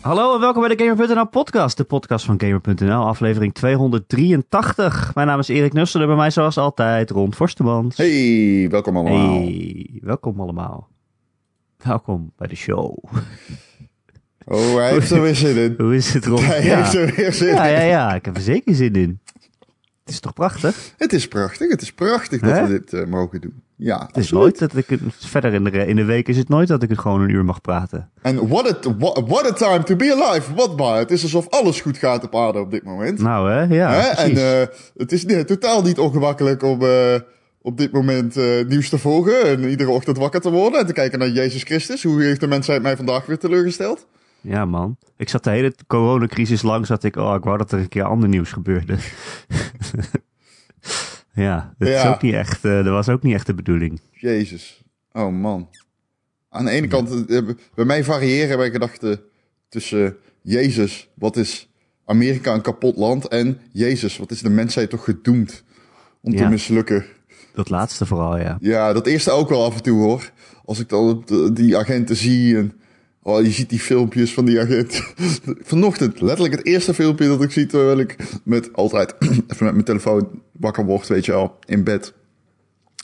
Hallo en welkom bij de Gamer.nl podcast, de podcast van Gamer.nl, aflevering 283. Mijn naam is Erik Nussel en bij mij zoals altijd Ron Forstemans. Hey, welkom allemaal. Hey, welkom allemaal. Welkom bij de show. Oh, hij heeft er weer zin in. Hoe is het Ron? Hij ja. heeft er weer zin ja, in. ja, ja, ik heb er zeker zin in. Het is toch prachtig? Het is prachtig, het is prachtig dat we dit eh, mogen doen. Ja, Het is nooit dat ik het, verder in de, in de week is het nooit dat ik het gewoon een uur mag praten. En what a, what, what a time to be alive. Wat maar. Het is alsof alles goed gaat op aarde op dit moment. Nou hè, ja? En eh, het is nee, totaal niet ongemakkelijk om eh, op dit moment nieuws te volgen. En iedere ochtend wakker te worden en te kijken naar Jezus Christus. Hoe heeft de mensheid mij vandaag weer teleurgesteld? Ja, man. Ik zat de hele coronacrisis lang, zat ik, oh, ik wou dat er een keer ander nieuws gebeurde. ja, dat, Is ook niet echt, eh, dat was ook niet echt de bedoeling. Jezus. Oh man. Aan de ene kant, eh, bij mij variëren mijn gedachten tussen Jezus, wat is Amerika een kapot land, en Jezus, wat is de mensheid toch gedoemd om te mislukken. Dat laatste vooral, ja. Ja, dat eerste ook wel af en toe hoor. Als ik dan die agenten zie en oh, je ziet die filmpjes van die agent. Vanochtend, letterlijk het eerste filmpje dat ik zie terwijl ik met altijd even met mijn telefoon wakker word, weet je al, in bed.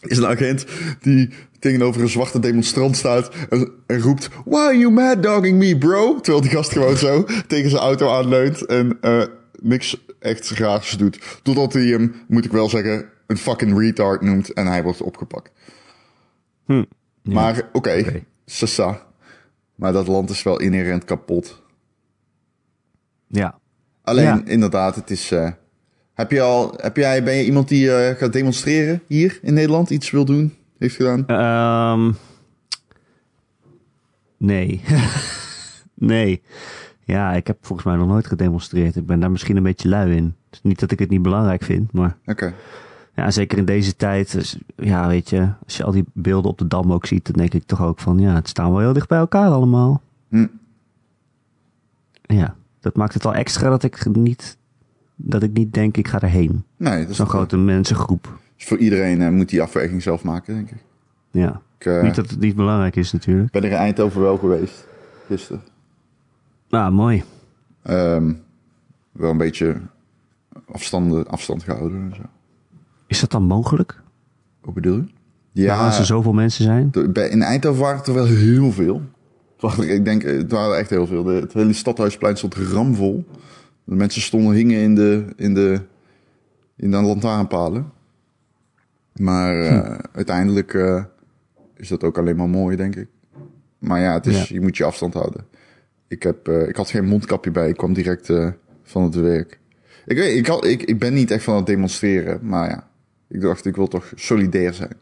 Is een agent die tegenover een zwarte demonstrant staat en, en roept: Why are you mad dogging me, bro? Terwijl die gast gewoon zo tegen zijn auto aanleunt en eh, niks echt raars doet. Totdat hij hem, moet ik wel zeggen, een fucking retard noemt en hij wordt opgepakt. Hm. Ja. Maar oké, Oké. sasa. Maar dat land is wel inherent kapot. Ja. Alleen, Ja. inderdaad, het is. eh, heb, je al, heb jij, ben je iemand die eh, gaat demonstreren hier in Nederland? Iets wil doen? Heeft gedaan? Ehm, nee. nee. Ja, ik heb volgens mij nog nooit gedemonstreerd. Ik ben daar misschien een beetje lui in. Niet dat ik het niet belangrijk vind, maar Oké. Ja, zeker in deze tijd. is- Ja, weet je, als je al die beelden op de dam ook ziet, dan denk ik toch ook van, ja, het staan wel heel dicht bij elkaar allemaal. Hm. Ja, dat maakt het al extra dat ik niet, dat ik niet denk, ik ga erheen. Nee, dat is Zo'n grote mensengroep. Dus voor iedereen eh, moet die afweging zelf maken, denk ik. Ja, Ik eh, niet dat het niet belangrijk is natuurlijk. ben er in Eindhoven wel geweest. Gisteren. Nou, mooi. Ehm, wel een beetje afstand, afstand gehouden en zo. Is dat dan mogelijk? Hoe bedoel je? Ja, als er zoveel mensen zijn? In Eindhoven waren het er wel heel veel. Waren, ik denk, het waren echt heel veel. De, het hele stadhuisplein stond ramvol. De mensen stonden, hingen in de, in de, in de lantaarnpalen. Maar eh, uiteindelijk eh, is dat ook alleen maar mooi, denk ik. Maar ja, het is, Ja. je moet je afstand houden. Ik, heb, eh, ik had geen mondkapje bij. Ik kwam direct van het werk. Ik, weet, ik, had, ik, ik ben niet echt van het demonstreren. Maar ja, ik dacht, ik wil toch solidair zijn.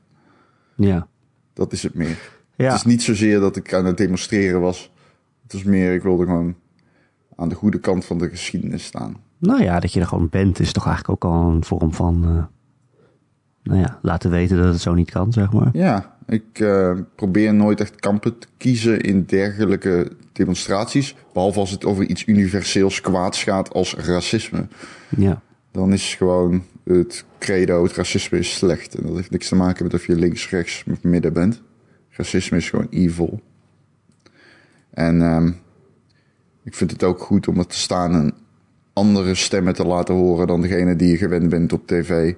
Ja. Dat is het meer. Ja. Het is niet zozeer dat ik aan het demonstreren was. Het was meer, ik wilde gewoon aan de goede kant van de geschiedenis staan. Nou ja, dat je er gewoon bent is toch eigenlijk ook al een vorm van, eh, nou ja, laten weten dat het zo niet kan, zeg maar. Ja, ik eh, probeer nooit echt kampen te kiezen in dergelijke demonstraties. Behalve als het over iets universeels kwaads gaat als racisme. Ja. Dan is gewoon het credo, het racisme is slecht. En dat heeft niks te maken met of je links, rechts of midden bent. Racisme is gewoon evil. En ehm, ik vind het ook goed om er te staan en andere stemmen te laten horen dan degene die je gewend bent op tv.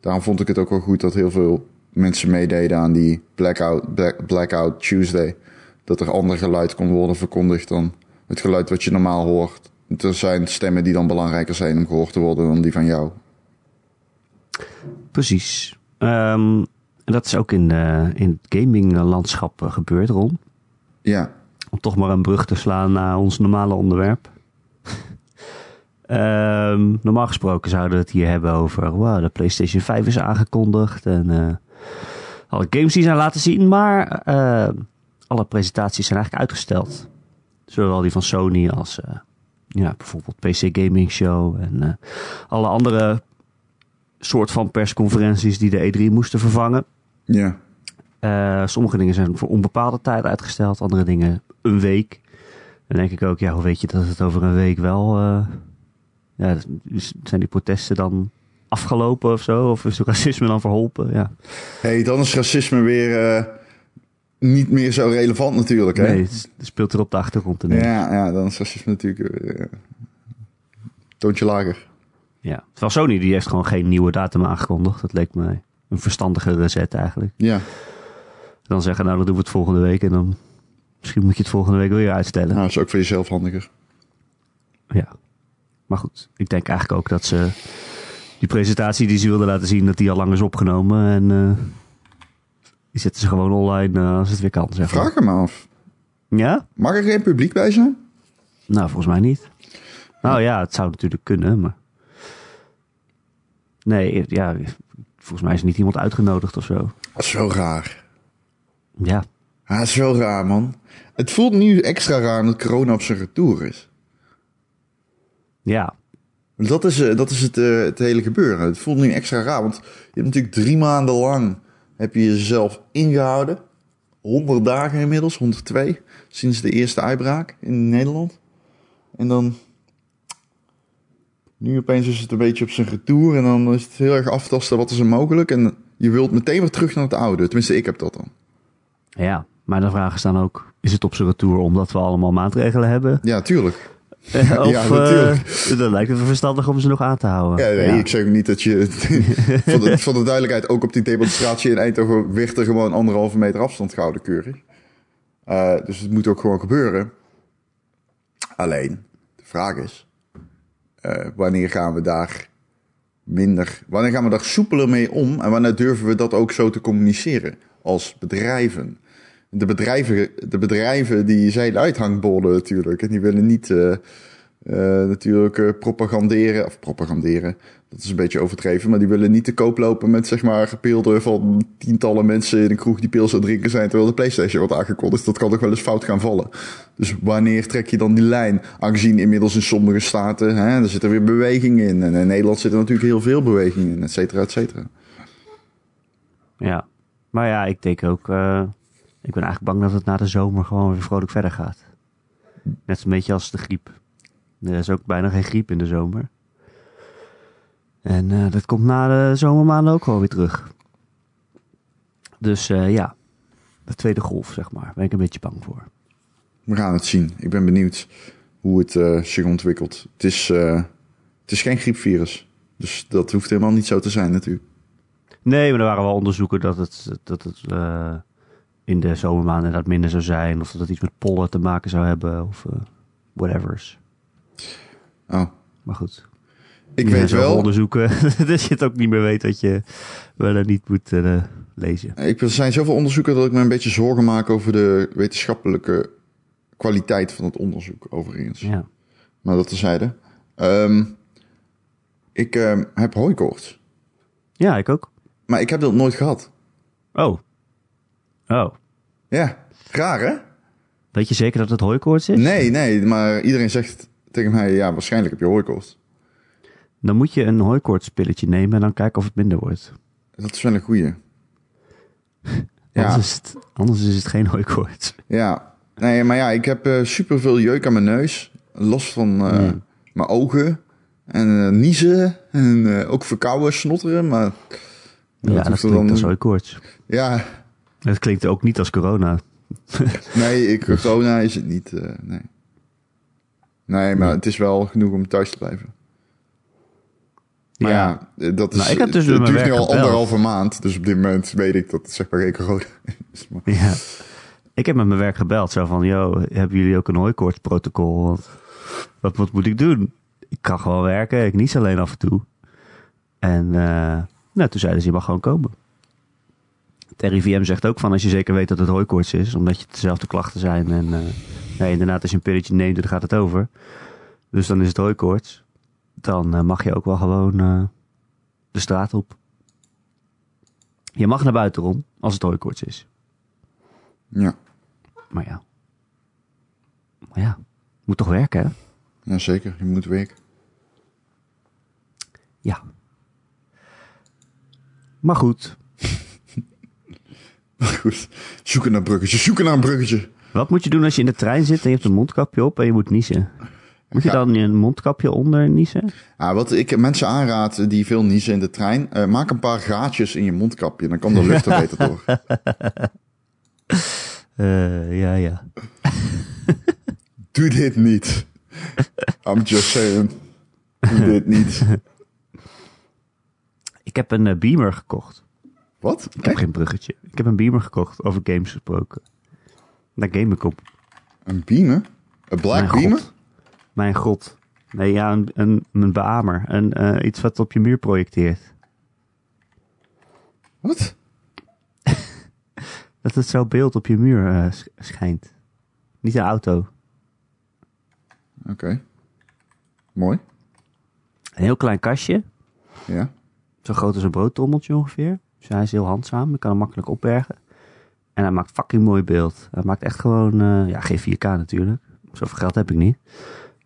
Daarom vond ik het ook wel goed dat heel veel mensen meededen aan die Blackout, Black, Blackout Tuesday. Dat er ander geluid kon worden verkondigd dan het geluid wat je normaal hoort. Er zijn stemmen die dan belangrijker zijn om gehoord te worden dan die van jou. Precies. Ehm, en dat is ook in, de, in het gaminglandschap eh, gebeurd, Ron. Ja, Om toch maar een brug te slaan naar ons normale onderwerp. Ehm, normaal gesproken zouden we het hier hebben over... Wow, de PlayStation 5 is aangekondigd en eh, alle games die zijn laten zien. Maar eh, alle presentaties zijn eigenlijk uitgesteld. Zowel die van Sony als eh, ja, bijvoorbeeld PC Gaming Show... en eh, alle andere soort van persconferenties die de E3 moesten vervangen. ja. Eh, sommige dingen zijn voor onbepaalde tijd uitgesteld, andere dingen een week. Dan denk ik ook, ja, hoe weet je dat het over een week wel. eh, ja, is- zijn die protesten dan afgelopen of zo? Of is het racisme dan verholpen? Ja, hey, dan is racisme weer, eh, niet meer zo relevant natuurlijk. Hè? Nee, het speelt er op de achtergrond. Ja, ja, dan is racisme natuurlijk eh, toontje lager. Ja. Terwijl Sony die heeft gewoon geen nieuwe datum aangekondigd. Dat leek mij een verstandige reset eigenlijk. Ja, Dan zeggen, nou, dan doen we het volgende week. En dan misschien moet je het volgende week weer uitstellen. nou, dat is ook voor jezelf handiger. Ja. Maar goed, ik denk eigenlijk ook dat ze die presentatie die ze wilden laten zien, dat die al lang is opgenomen. En eh, die zetten ze gewoon online eh, als het weer kan. Zeg. Vraag hem af. Ja? Mag er geen publiek bij zijn? Nou, volgens mij niet. Nou ja, het zou natuurlijk kunnen, maar... Nee, ja, volgens mij is niet iemand uitgenodigd of zo. Dat is wel raar. Ja, dat is wel raar, man. Het voelt nu extra raar dat corona op zijn retour is. ja, Dat is, eh, dat is het, eh, het hele gebeuren. Het voelt nu extra raar, want je hebt natuurlijk drie maanden lang heb je jezelf ingehouden. 100 dagen inmiddels, 102, sinds de eerste uitbraak in Nederland. En dan, nu opeens is het een beetje op zijn retour en dan is het heel erg aftasten wat is er mogelijk. En je wilt meteen weer terug naar het oude. Tenminste, ik heb dat dan. ja. Maar de vraag is dan ook, is het op zijn retour omdat we allemaal maatregelen hebben? Ja, tuurlijk. of ja, natuurlijk. eh, dan lijkt het verstandig om ze nog aan te houden. Ja, nee, ik zeg niet dat je... voor, de, voor de duidelijkheid, ook op die demonstratie in Eindhoven werd er gewoon anderhalve meter afstand gehouden, keurig. Eh, dus het moet ook gewoon gebeuren. Alleen, de vraag is, eh, wanneer gaan we daar minder... Wanneer gaan we daar soepeler mee om en wanneer durven we dat ook zo te communiceren als bedrijven? De bedrijven, de bedrijven die zijn uithangborden natuurlijk en die willen niet... eh, natuurlijk eh, propaganderen, of propaganderen, dat is een beetje overdreven, maar die willen niet te koop lopen met zeg maar van tientallen mensen in een kroeg die het drinken zijn terwijl de PlayStation wordt aangekondigd. Dat kan toch wel eens fout gaan vallen. Dus wanneer trek je dan die lijn? Aangezien inmiddels in sommige staten, hè, er zit er weer beweging in. En in Nederland zit er natuurlijk heel veel beweging in, et cetera, et cetera. Ja. Maar ja, ik denk ook, eh, ik ben eigenlijk bang dat het na de zomer gewoon weer vrolijk verder gaat. Net een beetje als de griep. Er is ook bijna geen griep in de zomer. En eh, dat komt na de zomermaanden ook gewoon weer terug. Dus eh, ja, de tweede golf, zeg maar. Ben ik een beetje bang voor. We gaan het zien. Ik ben benieuwd hoe het eh, zich ontwikkelt. Het is, het is geen griepvirus. Dus dat hoeft helemaal niet zo te zijn natuurlijk. Nee, maar er waren wel onderzoeken dat het, dat het in de zomermaanden inderdaad minder zou zijn. Of dat het iets met pollen te maken zou hebben. Of whatevers. Oh, Maar goed. ik weet wel... onderzoeken dat je het ook niet meer weet wat je wel en niet moet eh, lezen. Ik, er zijn zoveel onderzoeken dat ik me een beetje zorgen maak over de wetenschappelijke kwaliteit van het onderzoek, overigens. Ja. Maar dat terzijde. Ehm ik ehm, heb hooikoorts. ja, ik ook. Maar ik heb dat nooit gehad. Oh. Oh. Ja, raar hè? Weet je zeker dat het hooikoorts is? Nee, nee, maar iedereen zegt tegen mij, ja, waarschijnlijk heb je hooikoorts. Dan moet je een hooikoortspilletje nemen en dan kijken of het minder wordt. Dat is wel een goeie. Anders, Ja, is, het, anders is het geen hooikoorts. ja. Nee, maar ja, ik heb super superveel jeuk aan mijn neus. Last van eh, mijn ogen. En eh, niezen. En eh, ook verkouden, snotteren. Maar Ja, dat, er klinkt als hooikoorts. Ja, Het klinkt ook niet als corona. nee, ik, corona is het niet. eh, nee. Nee, maar het is wel genoeg om thuis te blijven. Maar ja, eh, dat is. Nou, ik heb dus het, duurt nu al anderhalve maand. Dus op dit moment weet ik dat het zeg maar geen corona is. Maar, Ja. Ik heb met mijn werk gebeld. Zo van, yo, hebben jullie ook een hooikoortsprotocol? Want wat, wat moet ik doen? Ik kan gewoon werken. Ik nies alleen af en toe. En uh, nou, toen zeiden ze, je mag gewoon komen. Het RIVM zegt ook van, als je zeker weet dat het hooikoorts is, omdat je dezelfde klachten zijn. En uh, nee, inderdaad, als je een pilletje neemt, dan gaat het over. Dus dan is het hooikoorts. Dan uh, mag je ook wel gewoon uh, de straat op. Je mag naar buiten rond, als het hooikoorts is. ja. Maar ja. Maar ja, moet toch werken, hè? ja, zeker. Je moet werken. Ja. Maar goed. Goed. Zoeken naar een bruggetje. Zoeken naar een bruggetje. Wat moet je doen als je in de trein zit en je hebt een mondkapje op en je moet niezen? Moet je Ja. dan een mondkapje onder niezen? Ah, wat ik mensen aanraad die veel niezen in de trein. eh, maak een paar gaatjes in je mondkapje. Dan kan de lucht er beter door. Eh, ja, ja. Doe dit niet. I'm just saying. Doe dit niet. Ik heb een eh, beamer gekocht. Wat? Ik heb Echt? geen bruggetje. Ik heb een beamer gekocht, over games gesproken. Daar game ik op. Een beamer? Een black Mijn beamer? god. Mijn god. Nee, ja, een, een, een beamer. Een, eh, iets wat op je muur projecteert. Wat? Dat het zo beeld op je muur eh, sch- schijnt. Niet een auto. Oké. Mooi. Een heel klein kastje. Ja. Zo groot als een broodtrommeltje ongeveer. Dus hij is heel handzaam. Je kan hem makkelijk opbergen. En hij maakt fucking mooi beeld. Hij maakt echt gewoon... eh, ja, geen 4K natuurlijk. Zoveel geld heb ik niet.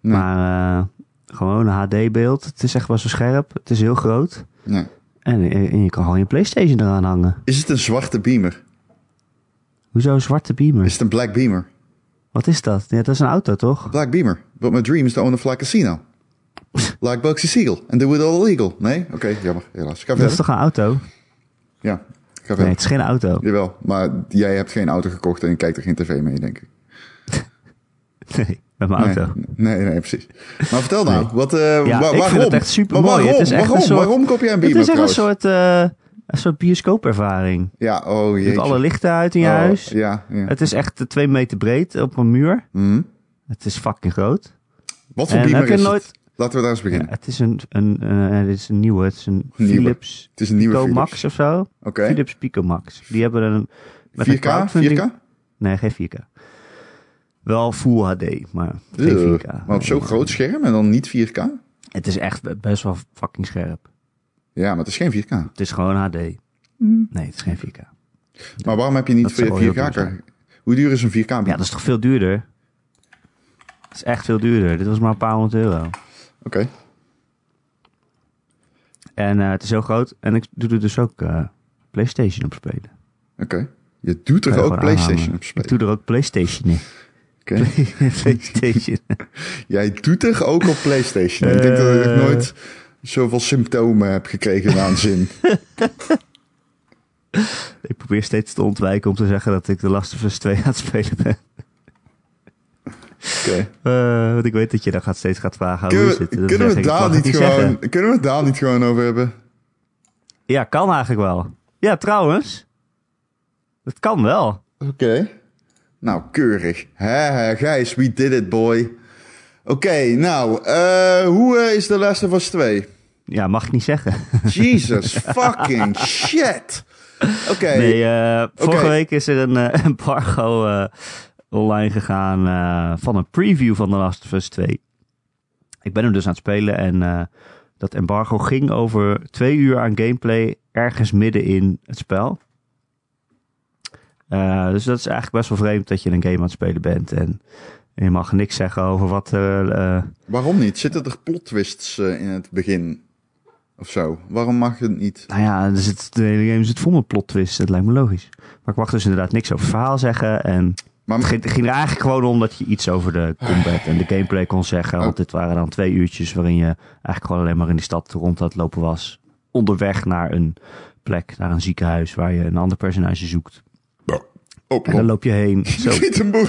Nee. Maar eh, gewoon een HD-beeld. Het is echt wel zo scherp. Het is heel groot. ja. En, en je kan gewoon je Playstation eraan hangen. Is het een zwarte beamer? Hoezo een zwarte beamer? Is het een black beamer? Wat is dat? Ja, dat is een auto, toch? Black beamer. But my dream is to own a fly casino. like Bugsy Siegel. And do it all illegal. Nee? Oké, jammer. Helaas. Dat is toch een auto? Ja. Ga Nee, het is geen auto. Jawel. Maar jij hebt geen auto gekocht en je kijkt er geen tv mee, denk ik. Nee, met mijn auto. Nee, nee, precies. Maar vertel nou, wat, eh, Ja, wa- ik vind waarom? het echt supermooi. Maar waarom? Het is echt waarom? een soort- waarom koop jij een Het beamer is echt een soort, eh, een soort bioscoopervaring. Ja, oh Je jeetje. doet alle lichten uit in je Oh, huis. Ja, ja. Het is echt eh, twee meter breed op een muur. Mhm. Het is fucking groot. Wat voor En beamer heb je is nooit... het? Laten we daar eens Ja, beginnen. het is een, een, eh, dit is een nieuwe. Het is een Nieuwe. Philips Het is een nieuwe Pico Philips. Max of zo. Philips Pico Max. Die hebben een... met een 4K? crowdfunding- 4K? Nee, geen 4K. Wel Full HD, maar geen Ugh. 4K. Maar op zo'n groot scherm en dan niet 4K? Het is echt be- best wel fucking scherp. Ja, maar het is geen 4K. Het is gewoon HD. Mm. Nee, het is geen 4K. Maar waarom heb je niet Dat zou voor wel 4K? heel duur kaart? zijn. Hoe duur is een 4K? Ja, dat is toch veel duurder? Het is echt veel duurder. Dit was maar een paar honderd euro. Oké. En eh, het is heel groot. En ik doe er dus ook eh, PlayStation op spelen. Oké. Je doet er ook PlayStation aanhangen. op spelen. Ik doe er ook PlayStation in. Oké. PlayStation. Jij doet er ook op PlayStation. ik denk dat ik Eh. nooit zoveel symptomen heb gekregen aan zin. ik probeer steeds te ontwijken om te zeggen dat ik de Last of Us 2 aan het spelen ben. Oké. Eh, want ik weet dat je dan gaat steeds gaat vragen, hoe Kunnen is we, het? Kunnen daar niet zeggen. gewoon, kunnen we het daar niet gewoon over hebben? Ja, kan eigenlijk wel. Ja, trouwens. Het kan wel. Oké. Nou, keurig. Hè, Gijs, we did it, boy. Oké, nou, eh, hoe eh, is The Last of Us 2? Ja, mag ik niet zeggen. Jesus fucking shit. Oké. Nee, vorige week is er een embargo online gegaan eh, van een preview van The Last of Us 2. Ik ben hem dus aan het spelen en eh, dat embargo ging over twee uur aan gameplay ergens midden in het spel. Eh, dus dat is eigenlijk best wel vreemd dat je een game aan het spelen bent en je mag niks zeggen over wat Waarom niet? Zitten er plot twists in het begin? Of zo? Waarom mag het niet? Nou ja, er zit, de hele game zit vol met plot twists. Dat lijkt me logisch. Maar ik mag dus inderdaad niks over het verhaal zeggen. En Maar het ging, het ging er eigenlijk gewoon om dat je iets over de combat en de gameplay kon zeggen. Want dit waren dan twee uurtjes waarin je eigenlijk gewoon alleen maar in die stad rond aan het lopen was. Onderweg naar een plek, naar een ziekenhuis waar je een ander personage zoekt. Oh, En dan loop je heen. Zo. Schiet een boer.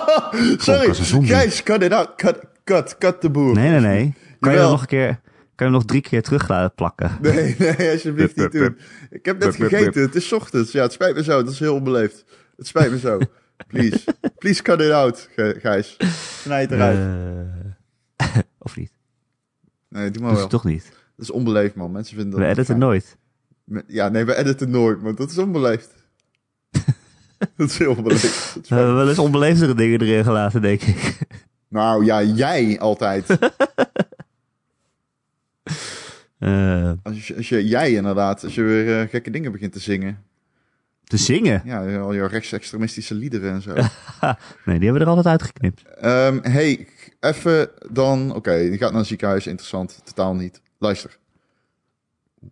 Sorry. Gijs, cut it out. Cut, cut, cut de boer. Nee, nee, nee. Kan je Jawel. nog een keer, kan je hem nog drie keer terug laten plakken? Nee, nee, alsjeblieft niet doen. Ik heb net gegeten. Het is ochtends. Ja, het spijt me zo. Dat is heel onbeleefd. Het spijt me zo. Please. Please cut it out, Gijs. Snijd het eruit. Eh, of niet? nee, doe maar Dat is wel. het toch niet. Dat is onbeleefd, man. Mensen vinden dat We editen fijn. nooit. Ja, nee, we editen nooit, maar dat is onbeleefd. dat is heel onbeleefd. Is We hebben wel eens onbeleefdere dingen erin gelaten, denk ik. Nou ja, jij altijd. Eh, Als je, als je, jij inderdaad, als je weer eh, gekke dingen begint te zingen. Te zingen? Ja, al je rechtsextremistische liederen en zo. Nee, die hebben we er altijd uitgeknipt. Ehm, hey, even dan. Oké, je gaat naar een ziekenhuis, interessant. Totaal niet. Luister.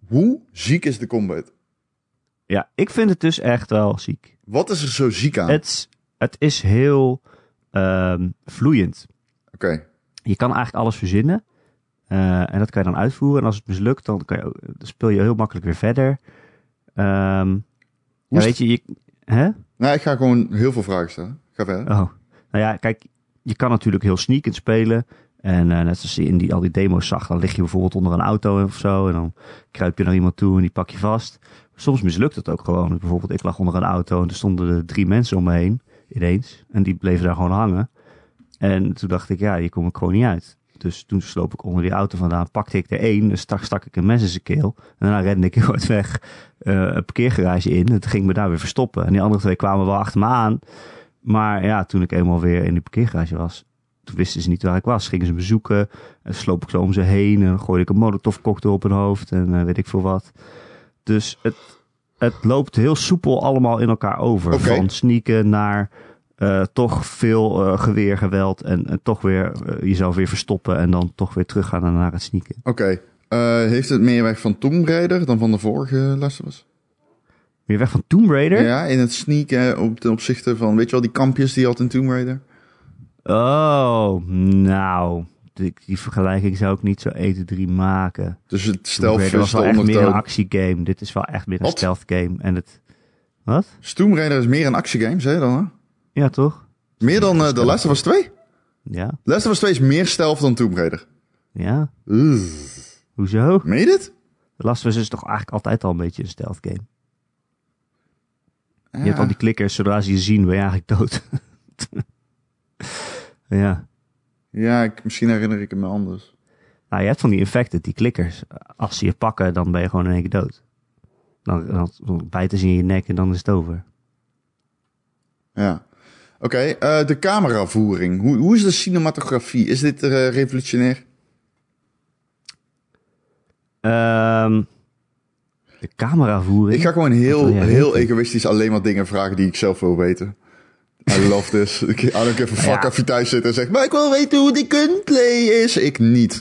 Hoe ziek is de combat? Ja, ik vind het dus echt wel ziek. Wat is er zo ziek aan? Het, is- het is heel ehm, vloeiend. Oké, Je kan eigenlijk alles verzinnen. Eh, en dat kan je dan uitvoeren. En als het mislukt, dan, kan je, dan speel je heel makkelijk weer verder. Ehm, Hoe ja, weet je, je hè? Nou, ik ga gewoon heel veel vragen stellen. Ga verder. Oh, nou ja, kijk, je kan natuurlijk heel sneakend spelen. En eh, net zoals je in die, al die demo's zag, dan lig je bijvoorbeeld onder een auto of zo. En dan kruip je naar iemand toe en die pak je vast. Soms mislukt het ook gewoon. Bijvoorbeeld, ik lag onder een auto en er stonden er drie mensen om me heen ineens. En die bleven daar gewoon hangen. En toen dacht ik, ja, hier kom ik gewoon niet uit. Dus toen sloop ik onder die auto vandaan, pakte ik er één, dus stak, stak ik een mes in zijn keel. En daarna rende ik heel hard weg eh, een parkeergarage in. Het ging me daar weer verstoppen. En die andere twee kwamen wel achter me aan. Maar ja, toen ik eenmaal weer in die parkeergarage was, toen wisten ze niet waar ik was. Gingen ze me zoeken, en sloop ik zo om ze heen en gooide ik een molotov cocktail op hun hoofd en eh, weet ik veel wat. Dus het, het loopt heel soepel allemaal in elkaar over. Van sneaken naar eh, toch veel eh, geweergeweld en, en toch weer eh, jezelf weer verstoppen en dan toch weer teruggaan naar het sneaken. Oké. Heeft het meer weg van Tomb Raider dan van de vorige Last of Us? Weer weg van Tomb Raider? Ja, in het sneaken op ten opzichte van, weet je wel, die kampjes die je had in Tomb Raider? Oh, nou, die, die vergelijking zou ik niet zo 1, 2, 3 maken. Dus het stel Raider was wel echt meer een actiegame. Dit is wel echt meer een Wat? stealth game. En het... Wat? Dus Tomb Raider is meer een actiegame, zei je dan, hè? Ja, toch? Meer dan eh, de Last of Us 2? Ja, Last of Us 2 is meer stealth dan Tomb Raider. ja. Hoezo? Meen je dit? The Last of Us is toch eigenlijk altijd al een beetje een stealth game. Je hebt al die klikkers, zodra ze je zien, ben je eigenlijk dood. ja. Ja, ik, misschien herinner ik het me anders. Nou, je hebt van die infected, die klikkers. Als ze je pakken, dan ben je gewoon in één keer dood. Dan, dan, dan bijten ze in je nek en dan is het over. Ja. Oké, eh, de cameravoering. Hoe, hoe is de cinematografie? Is dit eh, revolutionair? Ehm de cameravoering. Ik ga gewoon heel, heel weten? egoïstisch alleen maar dingen vragen die ik zelf wil weten. I love this. Ik I don't give a fuck Ja. of je thuis zit en zegt... Maar ik wil weten hoe die gunplay is. Ik niet.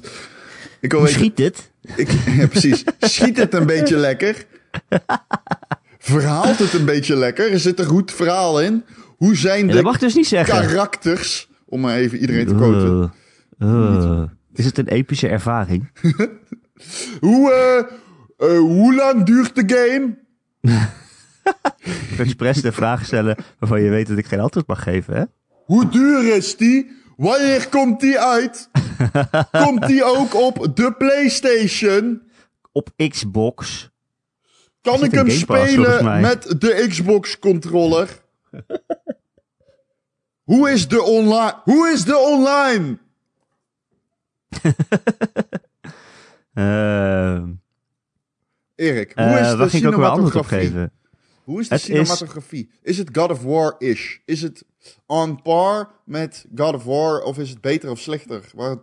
Ik wil weten... schiet dit? Ik, ja, precies. Schiet het een beetje lekker? Verhaalt het een beetje lekker? Er zit er goed verhaal in? Hoe zijn de mag dus niet zeggen. karakters? Om maar even iedereen te quoten. Uh, uh. Is het een epische ervaring? Hoe, eh, eh, hoe lang duurt de game? Expres de vraag stellen waarvan je weet dat ik geen antwoord mag geven, hè? Hoe duur is die? Wanneer komt die uit? komt die ook op de PlayStation? Op Xbox. Kan ik hem spelen met de Xbox controller? Hoe is de online? Hoe is de online? Ehm Erik, hoe eh, is de ging ik ook antwoord op geven? Hoe is de Het is- cinematografie? Is... het God of War-ish? Is het on par met God of War of is het beter of slechter? Waar...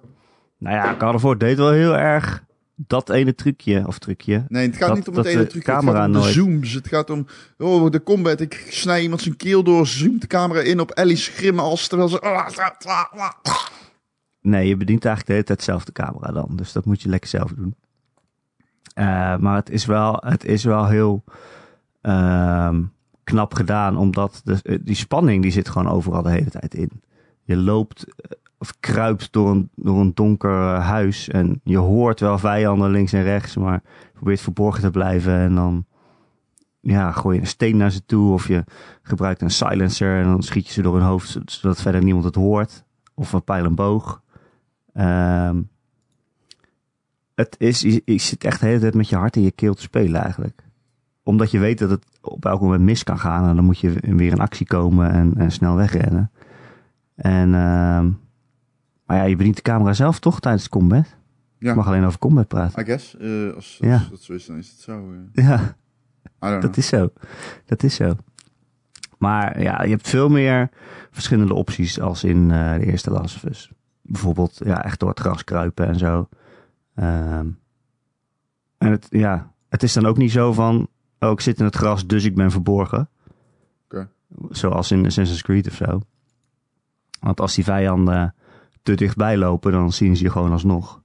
Nou ja, God of War deed wel heel erg dat ene trucje, of trucje. Nee, het gaat Dat- niet om het ene de truc. Het camera gaat om de nooit- zooms. Het gaat om oh, de combat. Ik snij iemand zijn keel door, zoom de camera in op Ellie's grimas terwijl ze... Nee, je bedient eigenlijk de hele tijd zelf de camera dan. Dus dat moet je lekker zelf doen. Eh, maar het is wel, het is wel heel ehm, knap gedaan. Omdat de, eh, die spanning die zit gewoon overal de hele tijd in. Je loopt eh, of kruipt door een, door een donker eh, huis. En je hoort wel vijanden links en rechts. Maar probeert verborgen te blijven. En dan ja, gooi je een steen naar ze toe. Of je gebruikt een silencer. En dan schiet je ze door hun hoofd. Zodat verder niemand het hoort. Of een pijl en boog. Ehm, het is, je, je zit echt de hele tijd met je hart in je keel te spelen eigenlijk. Omdat je weet dat het op elk moment mis kan gaan. En dan moet je weer in actie komen en, snel wegrennen. En, ehm, maar ja, je bedient de camera zelf toch tijdens combat? Ja. Je mag alleen over combat praten. I guess. eh, als, als Ja. dat zo is, dan is het zo. eh. Ja, I don't know. dat is zo. Dat is zo. Maar ja, je hebt veel meer verschillende opties als in eh, de eerste Last of Us. Bijvoorbeeld ja, echt door het gras kruipen en zo. Ehm, en het, ja, het is dan ook niet zo van, oh ik zit in het gras, dus ik ben verborgen. Zoals in Assassin's Creed of zo. Want als die vijanden te dichtbij lopen, dan zien ze je gewoon alsnog.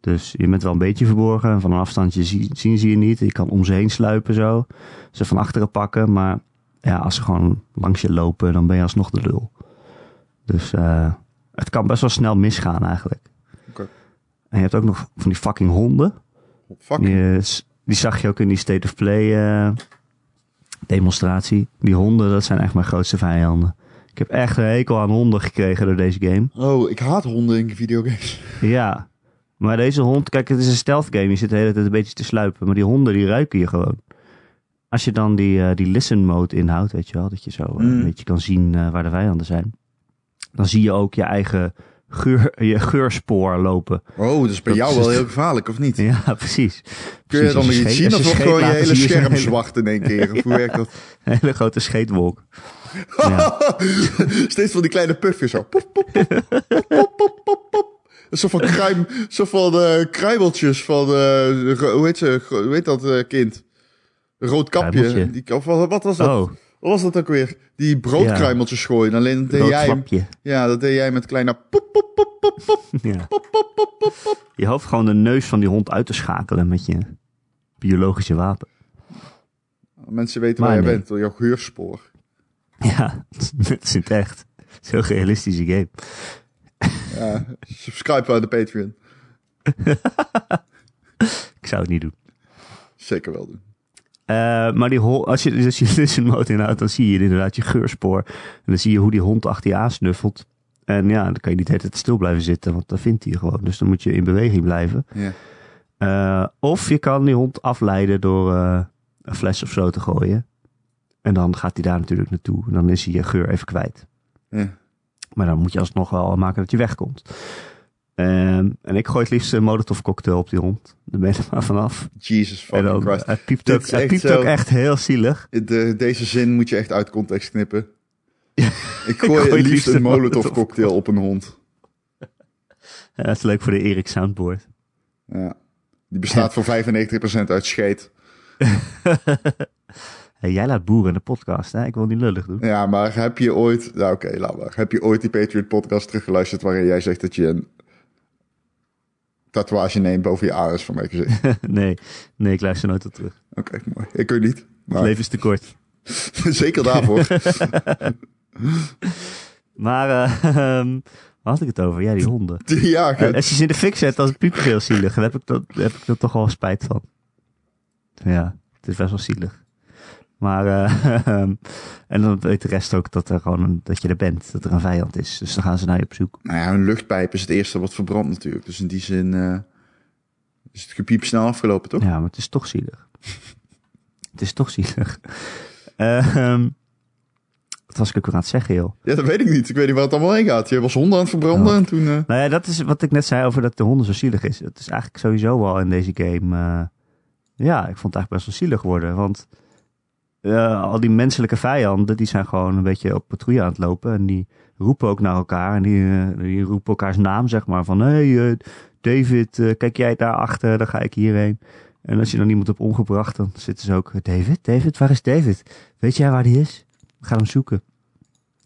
Dus je bent wel een beetje verborgen. en Van een afstandje zie- zien ze je niet. Je kan om ze heen sluipen zo. Ze van achteren pakken. Maar ja, als ze gewoon langs je lopen, dan ben je alsnog de lul. Dus eh, het kan best wel snel misgaan eigenlijk. En je hebt ook nog van die fucking honden. Fuck. Die, die zag je ook in die State of Play eh, demonstratie. Die honden, dat zijn echt mijn grootste vijanden. Ik heb echt een hekel aan honden gekregen door deze game. Oh, ik haat honden in videogames. Ja, maar deze hond, kijk, het is een stealth game. Je zit de hele tijd een beetje te sluipen. Maar die honden, die ruiken je gewoon. Als je dan die, eh, die listen mode inhoudt, weet je wel, dat je zo eh, Mm. een beetje kan zien eh, waar de vijanden zijn. Dan zie je ook je eigen geur, je geurspoor lopen. Oh, dat is bij Dat jou is wel heel gevaarlijk, of niet? Ja, precies. Kun je dan nog iets zien of wordt gewoon je hele scherm zwart in één keer? Of hoe werkt dat? Een hele grote scheetwolk. Ja. Steeds van die kleine puffjes zo. Pop, pop, pop, pop. Een soort van, kruim, soort van eh, kruimeltjes van, eh, ro- hoe, heet ze, hoe heet dat eh, kind? Rood kapje. Die, of wat was dat? Oh, Wat was dat ook weer? Die broodkruimeltjes gooien. Alleen dat deed rood jij, ja, dat deed jij met kleine pop, pop, pop, pop, pop, Ja. pop, pop, pop, pop, pop. Je hoeft gewoon de neus van die hond uit te schakelen met je biologische wapen. Mensen weten Maar waar je nee. bent door jouw geurspoor. Ja, dat is het echt. Het is een heel realistische game. Ja, subscribe aan de Patreon. Ik zou het niet doen. Zeker wel doen. Eh, maar die als je dus als je listen mode inhoudt, dan zie je inderdaad je geurspoor. En dan zie je hoe die hond achter je aansnuffelt. En ja, dan kan je niet de hele tijd stil blijven zitten, want dan vindt hij je gewoon. Dus dan moet je in beweging blijven. Ja. Eh, of je kan die hond afleiden door eh, een fles of zo te gooien. En dan gaat hij daar natuurlijk naartoe. En dan is hij je geur even kwijt. Ja. Maar dan moet je alsnog wel maken dat je wegkomt. Ehm, en ik gooi het liefst een molotov cocktail op die hond. Dan ben je er maar vanaf. Jesus fucking dan, Christ. hij piept, ook, hij echt piept zo. ook echt heel zielig. De, deze zin moet je echt uit context knippen. Ik gooi gooi het liefst een molotov cocktail op een hond. Ja, dat is leuk voor de Erik Soundboard. Ja. Die bestaat voor 95% uit scheet. Hey, jij laat boeren in de podcast, hè? Ik wil niet lullig doen. Ja, maar heb je ooit... Nou oké, laat maar. Heb je ooit die Patriot podcast teruggeluisterd waarin jij zegt dat je een tatoeage neemt boven je ares van mijn gezicht? nee, nee, ik luister nooit op terug. Oké, mooi. Ik weet niet. Het leven is te kort. zeker daarvoor. Maar, waar had ik het over? Ja, die honden. ja, Eh, als je ze in de fik zet, dan is het piepen heel zielig. Daar heb ik, dat, heb ik er toch wel spijt van. Ja, het is best wel zielig. Maar, eh, ehm, en dan weet de rest ook dat, er gewoon een, dat je er bent, dat er een vijand is. Dus dan gaan ze naar je op zoek. nou ja, een luchtpijp is het eerste wat verbrandt natuurlijk. Dus in die zin eh, is het gepiep snel afgelopen, toch? Ja, maar het is toch zielig. het is toch zielig. Ehm wat was ik ook weer aan het zeggen, joh? Ja, dat weet ik niet. Ik weet niet waar het allemaal heen gaat. Je was honden aan het verbranden Ja. en toen... eh, Nou ja, dat is wat ik net zei over dat de honden zo zielig is. Het is eigenlijk sowieso wel in deze game. ja, ik vond het eigenlijk best wel zielig worden. Want eh, al die menselijke vijanden, die zijn gewoon een beetje op patrouille aan het lopen. En die roepen ook naar elkaar. En die, eh, die roepen elkaars naam, zeg maar. Van, hé hey, eh, David, kijk jij daar achter, dan ga ik hierheen. En als je dan iemand hebt omgebracht, dan zitten ze ook... David, David, waar is David? Weet jij waar die is? Gaan hem zoeken.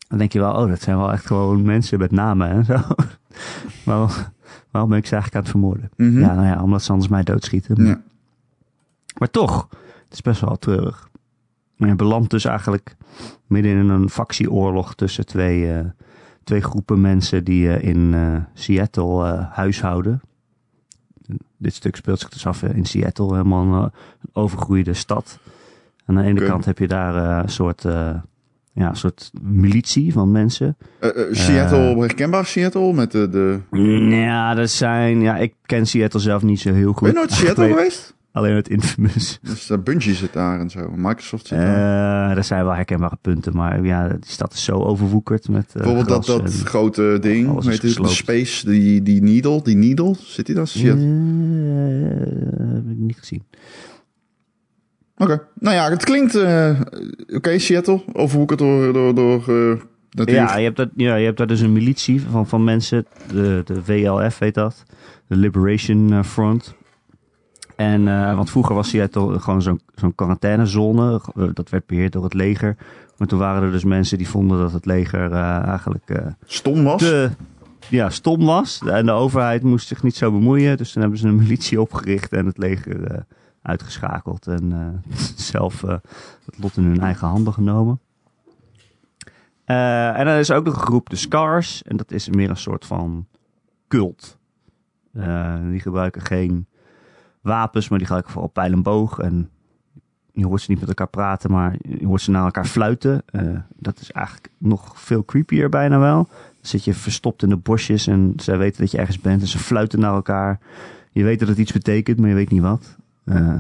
Dan denk je wel, oh, dat zijn wel echt gewoon mensen met namen en zo. maar waarom ben ik ze eigenlijk aan het vermoorden? mhm. Ja, nou ja, omdat ze anders mij doodschieten. Ja. Maar toch, het is best wel treurig. Maar je belandt dus eigenlijk midden in een factieoorlog tussen twee, eh, twee groepen mensen die eh, in eh, Seattle huishouden. Dit stuk speelt zich dus af in Seattle, helemaal een, overgroeide stad. Aan de ene kant heb je daar een soort, ja, een soort militie van mensen. Eh, Seattle, herkenbaar Seattle? Met de... de... Ja, dat zijn, ja, ik ken Seattle zelf niet zo heel goed. Ben je nooit in Seattle geweest? Alleen het Infamous. Dus uh, Bungie zit daar en zo. Microsoft zit daar. Eh er zijn wel herkenbare punten, maar ja, die stad is zo overwoekerd met eh, Bijvoorbeeld dat, dat grote ding, is weet je, de. Space, die, die Needle, die Needle, zit die daar? Eh, heb ik niet gezien. Oké, nou ja, het klinkt, oké, Seattle, overwoekerd door, door, door. Ja, je hebt, dat, ja, je hebt daar dus een militie van, van mensen, de, de VLF heet dat, de Liberation Front. En, eh, want vroeger was Seattle gewoon zo'n zo'n quarantainezone, eh, dat werd beheerd door het leger. Maar toen waren er dus mensen die vonden dat het leger eh, eigenlijk Stom was. te ja, stom was. En de overheid moest zich niet zo bemoeien. Dus toen hebben ze een militie opgericht en het leger uitgeschakeld. En zelf het lot in hun eigen handen genomen. En dan is ook nog een groep, de Scars. En dat is meer een soort van cult. Die gebruiken geen wapens, maar die gebruiken vooral pijl en boog. En je hoort ze niet met elkaar praten, maar je hoort ze naar elkaar fluiten. Eh, dat is eigenlijk nog veel creepier bijna wel. Dan zit je verstopt in de bosjes en zij weten dat je ergens bent en ze fluiten naar elkaar. Je weet dat het iets betekent, maar je weet niet wat. Uh,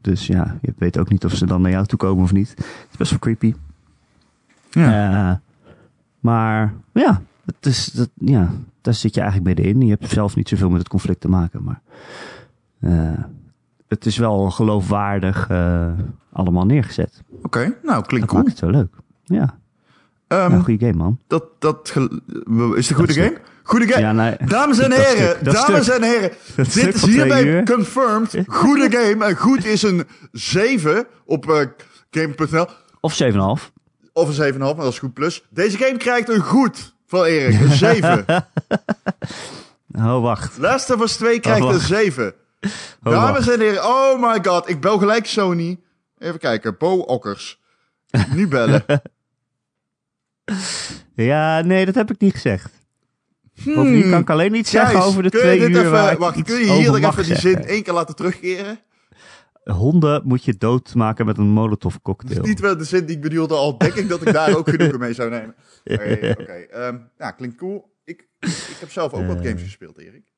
dus ja, je weet ook niet of ze dan naar jou toe komen of niet. Het is best wel creepy. Ja. Uh, maar ja, het is, dat, ja, daar zit je eigenlijk middenin. Je hebt zelf niet zoveel met het conflict te maken, maar het is wel geloofwaardig uh, allemaal neergezet. Oké, okay, nou klinkt dat cool. maakt het zo leuk. Ja. Um, goede game, man. Dat, dat is de goede game? Goede game. Ja, nee, dames en heren, dames en heren. Dit is hierbij confirmed. Goede game. En goed is een 7 op uh, game.nl. Of 7,5. Of een 7,5, maar dat is goed plus. Deze game krijgt een goed van Erik. Een 7. oh, wacht. Last of Us 2 krijgt oh, een 7. Oh, dames en heren, oh my god. Ik bel gelijk Sony. Even kijken, Bo Okkers. Nu bellen. ja, nee, dat heb ik niet gezegd. Hmm. Bovendien kan ik alleen niet zeggen over de twee uur even, waar Wacht, kun je hier even die zin één keer laten terugkeren? Honden moet je doodmaken met een molotov cocktail. Dat is niet wel de zin die ik bedoelde, al denk ik dat ik daar ook genoegen mee zou nemen. Oké, okay, okay. um, ja, klinkt cool. Ik, ik heb zelf ook uh, wat games gespeeld, Erik.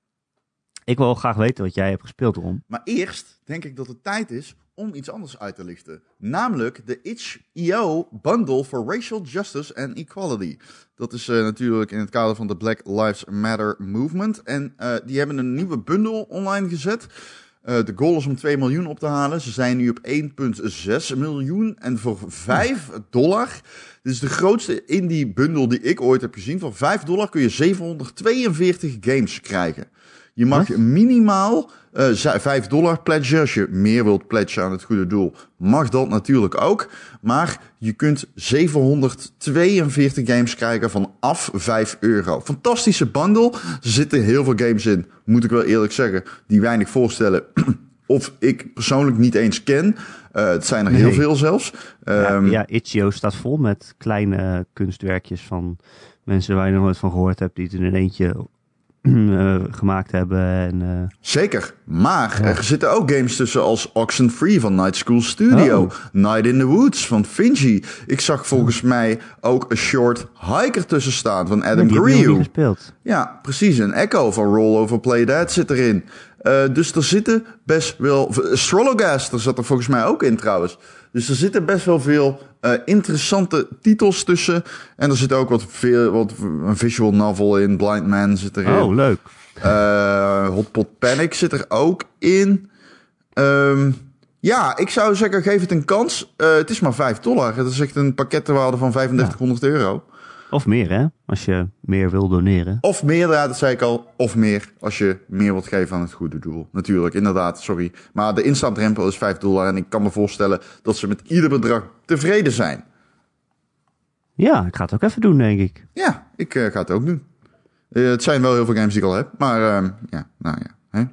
Ik wil graag weten wat jij hebt gespeeld, Ron. Maar eerst denk ik dat het tijd is om iets anders uit te lichten. Namelijk de itch.io Bundle for Racial Justice and Equality. Dat is uh, natuurlijk in het kader van de Black Lives Matter movement. En uh, die hebben een nieuwe bundel online gezet. Uh, de goal is om 2 miljoen op te halen. Ze zijn nu op 1,6 miljoen. En voor 5 dollar, dit is de grootste indie bundel die ik ooit heb gezien. Voor 5 dollar kun je 742 games krijgen. Je mag minimaal uh, 5 dollar pledgen. Als je meer wilt pledgen aan het goede doel, mag dat natuurlijk ook. Maar je kunt 742 games krijgen vanaf 5 euro. Fantastische bundle. Er zitten heel veel games in, moet ik wel eerlijk zeggen, die weinig voorstellen. of ik persoonlijk niet eens ken. Uh, het zijn er nee. heel veel zelfs. Ja, um, ja, Itch.io staat vol met kleine kunstwerkjes van mensen waar je nog nooit van gehoord hebt, die het in een eentje gemaakt hebben. En, uh... Zeker, maar ja. er zitten ook games tussen als Oxenfree van Night School Studio, oh. Night in the Woods van Finji. Ik zag volgens mij ook een short hiker tussen staan van Adam ja. Ja, precies. Een Echo van Rollover Play Dead zit erin. Uh, dus er zitten best wel... Astrologast, er zat er volgens mij ook in trouwens. Dus er zitten best wel veel uh, interessante titels tussen. En er zit ook wat, veel, wat een visual novel in. Blind Man zit erin. Oh, leuk. Uh, Hotpot Panic zit er ook in. Um, ja, ik zou zeggen, geef het een kans. Uh, het is maar 5 dollar. Het is echt een pakketwaarde van 3500 ja. euro. Of meer, hè? Als je meer wil doneren. Of meer, ja, dat zei ik al. Of meer, als je meer wilt geven aan het goede doel. Natuurlijk, inderdaad, sorry. Maar de instapdrempel is 5 dollar. En ik kan me voorstellen dat ze met ieder bedrag tevreden zijn. Ja, ik ga het ook even doen, denk ik. Ja, ik uh, ga het ook doen. Uh, het zijn wel heel veel games die ik al heb. Maar uh, ja, nou ja. Hè?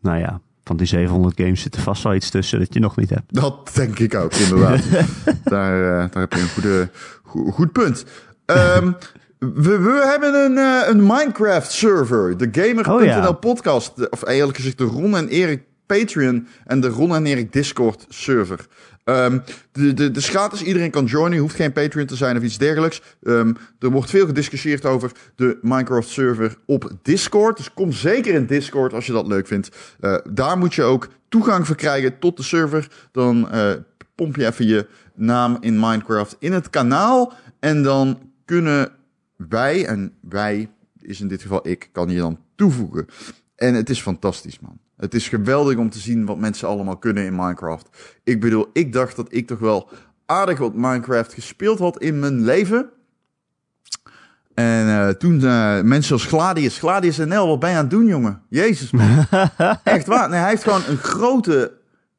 Nou ja, van die 700 games zit er vast wel iets tussen dat je nog niet hebt. Dat denk ik ook, inderdaad. daar, uh, daar heb je een goede, go goed punt. Um, we, we, hebben een, uh, een Minecraft server. De Gamer.nl oh, ja. podcast. Of eigenlijk gezegd de Ron en Erik Patreon en de Ron en Erik Discord server. Um, de, de, de gratis, iedereen kan joinen, hoeft geen Patreon te zijn of iets dergelijks. Um, er wordt veel gediscussieerd over de Minecraft server op Discord. Dus kom zeker in Discord als je dat leuk vindt. Uh, daar moet je ook toegang verkrijgen tot de server. Dan uh, pomp je even je naam in Minecraft in het kanaal. En dan kunnen wij, en wij is in dit geval ik, kan je dan toevoegen. En het is fantastisch, man. Het is geweldig om te zien wat mensen allemaal kunnen in Minecraft. Ik bedoel, ik dacht dat ik toch wel aardig wat Minecraft gespeeld had in mijn leven. En uh, toen uh, mensen als Gladius, Gladius NL, wat ben je aan het doen, jongen? Jezus, man. Echt waar. Nee, hij heeft gewoon een grote,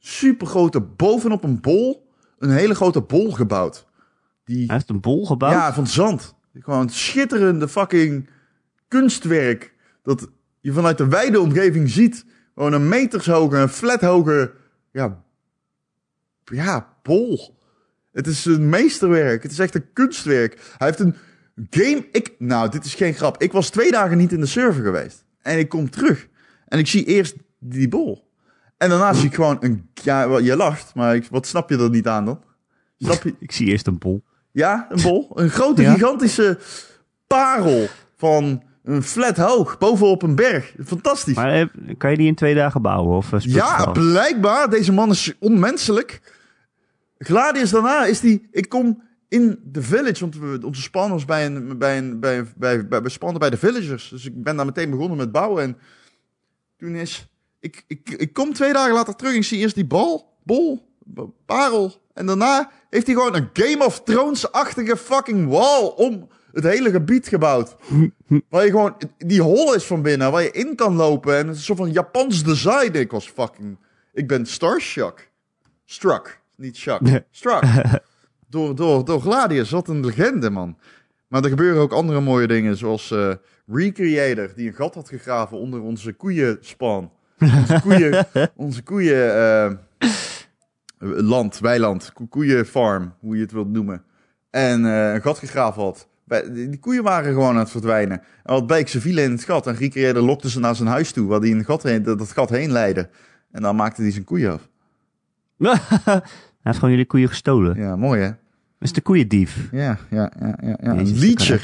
supergrote, bovenop een bol, een hele grote bol gebouwd. Die, hij heeft een bol gebouwd? Ja, van zand. Gewoon schitterende fucking kunstwerk. Dat je vanuit de wijde omgeving ziet. Gewoon een metershoge, een flathoge, ja, ja, bol. Het is een meesterwerk. Het is echt een kunstwerk. Hij heeft een game. Ik, nou, dit is geen grap. Ik was twee dagen niet in de server geweest. En ik kom terug. En ik zie eerst die bol. En daarna zie ik gewoon een... Ja, je lacht, maar ik, wat snap je er niet aan dan? Snap je? Ik zie eerst een bol. Ja, een bol. Een grote, Ja. gigantische parel van een flat hoog, bovenop een berg. Fantastisch. Maar eh, kan je die in twee dagen bouwen? Of, eh, Ja, blijkbaar. Deze man is onmenselijk. Gladius daarna is die... Ik kom in de village, want we, onze span was bij een, bij een, bij, een- bij, bij, spannen bij de villagers. Dus ik ben daar meteen begonnen met bouwen. En toen is... Ik, ik, ik kom twee dagen later terug en ik zie eerst die bal, bol, parel. En daarna heeft hij gewoon een Game of Thrones-achtige fucking wall om het hele gebied gebouwd. Waar je gewoon, die hol is van binnen, waar je in kan lopen. En het is een soort van Japans design. Ik was fucking, ik ben starstruck. Struck, niet shock. Struck. door, door, door Gladius, wat een legende, man. Maar er gebeuren ook andere mooie dingen, zoals eh, Recreator, die een gat had gegraven onder onze koeienspan. Onze koeien, onze koeien eh, land, weiland, ko- koeienfarm, hoe je het wilt noemen. En eh, een gat gegraven had. Die koeien waren gewoon aan het verdwijnen. En wat bleek, ze vielen in het gat. En Recreator lokte ze naar zijn huis toe, waar die in het gat heen, dat, dat gat heen leidde. En dan maakte hij zijn koeien af. Hij heeft gewoon jullie koeien gestolen. Ja, mooi hè? Dat is de koeiendief. Ja, ja, ja, ja. ja. Een Jezus, liedje.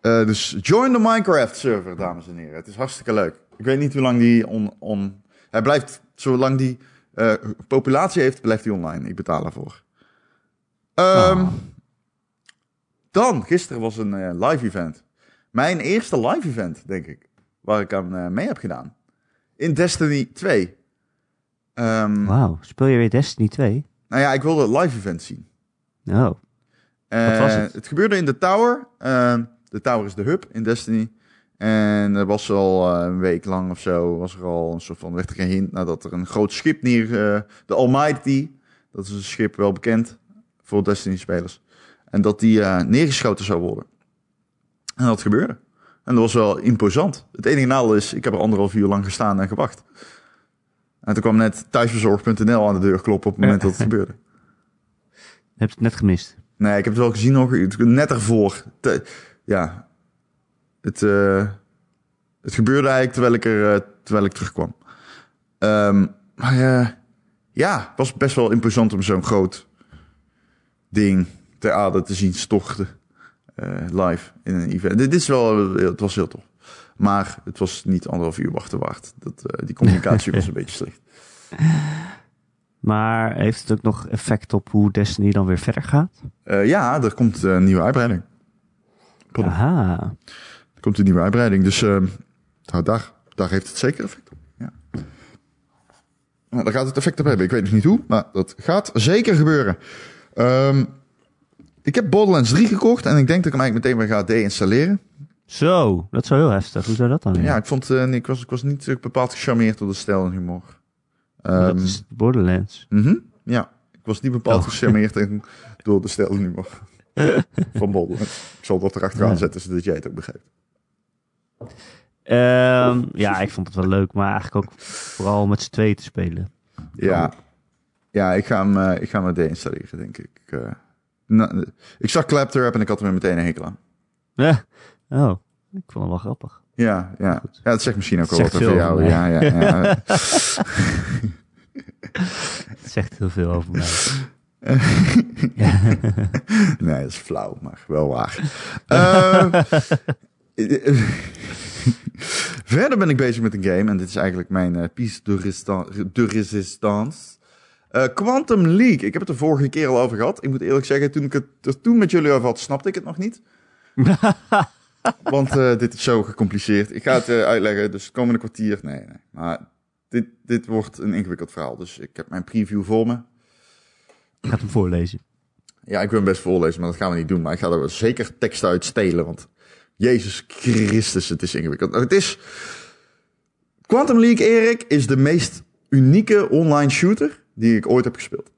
Eh, dus join de Minecraft server, dames en heren. Het is hartstikke leuk. Ik weet niet hoe lang die on... on hij blijft, zolang die eh, populatie heeft, blijft hij online. Ik betaal ervoor. Ehm, Oh. Dan, gisteren was een eh, live event. Mijn eerste live event, denk ik. Waar ik aan eh, mee heb gedaan. In Destiny 2. Ehm, Wauw, speel je weer Destiny 2? Nou ja, ik wilde het live event zien. Oh, Eh, was het? gebeurde in de Tower. Eh, de Tower is de hub in Destiny. En er was al eh, een week lang of zo, was er al een soort van, werd er een hint nadat er een groot schip neer, eh, de Almighty, dat is een schip wel bekend voor Destiny-spelers, en dat die eh, neergeschoten zou worden. En dat gebeurde. En dat was wel imposant. Het enige nadeel is, ik heb er anderhalf uur lang gestaan en gewacht. En toen kwam net thuisbezorgd.nl aan de deur kloppen op het moment dat het gebeurde. je hebt het net gemist. Nee, ik heb het wel gezien nog. Net ervoor. Te- ja. Het, eh, het gebeurde eigenlijk terwijl ik, er, eh, terwijl ik terugkwam. Ehm, maar eh, ja, het was best wel imposant om zo'n groot ding ter aarde te zien storten. eh, live in een event. Dit is wel, het was heel tof. Maar het was niet anderhalf uur wachten waard. Dat, die communicatie was een beetje slecht. Maar heeft het ook nog effect op hoe Destiny dan weer verder gaat? Ja, er komt een nieuwe uitbreiding. Aha. Er komt een nieuwe uitbreiding. Dus ehm nou, daar, daar heeft het zeker effect op. Ja. Nou, daar gaat het effect op hebben. Ik weet nog niet hoe, maar dat gaat zeker gebeuren. Ehm, ik heb Borderlands 3 gekocht en ik denk dat ik hem eigenlijk meteen weer ga deinstalleren. Zo, dat is wel heel heftig. Hoe zou dat dan? Ja, ik, vond, eh, nee, ik, was, ik was niet eh, bepaald gecharmeerd door de stijl en humor. Dat Ehm, is Borderlands. mhm, ja, ik was niet bepaald Oh. gecharmeerd door de stijl en humor van Borderlands. Ik zal dat erachteraan Ja. zetten, zodat jij het ook begrijpt. Ehm, ja, ik vond het wel leuk, maar eigenlijk ook vooral met z'n tweeën te spelen. Ja, ja ik, ga hem, eh, ik ga hem deinstalleren, denk ik. Eh, ik zag Claptrap en ik had er weer meteen een hekel aan. Ja. Oh, ik vond het wel grappig. Ja, ja. Ja dat zegt misschien ook wel wat over jou. over. Ja, ja, ja. Het zegt heel veel over mij. nee, dat is flauw, maar wel waar. Eh, Verder ben ik bezig met een game en dit is eigenlijk mijn eh piece de, restan- de resistance. Eh, Quantum League. Ik heb het er vorige keer al over gehad. Ik moet eerlijk zeggen, toen ik het er toen met jullie over had, snapte ik het nog niet. Want eh, dit is zo gecompliceerd. Ik ga het uitleggen, dus het komende kwartier. Nee, nee. Maar dit, dit wordt een ingewikkeld verhaal. Dus ik heb mijn preview voor me. Ik ga het hem voorlezen. Ja, ik wil hem best voorlezen, maar dat gaan we niet doen. Maar ik ga er wel zeker tekst uit stelen, want Jezus Christus, het is ingewikkeld. Het is... Quantum League, Erik, is de meest unieke online shooter die ik ooit heb gespeeld.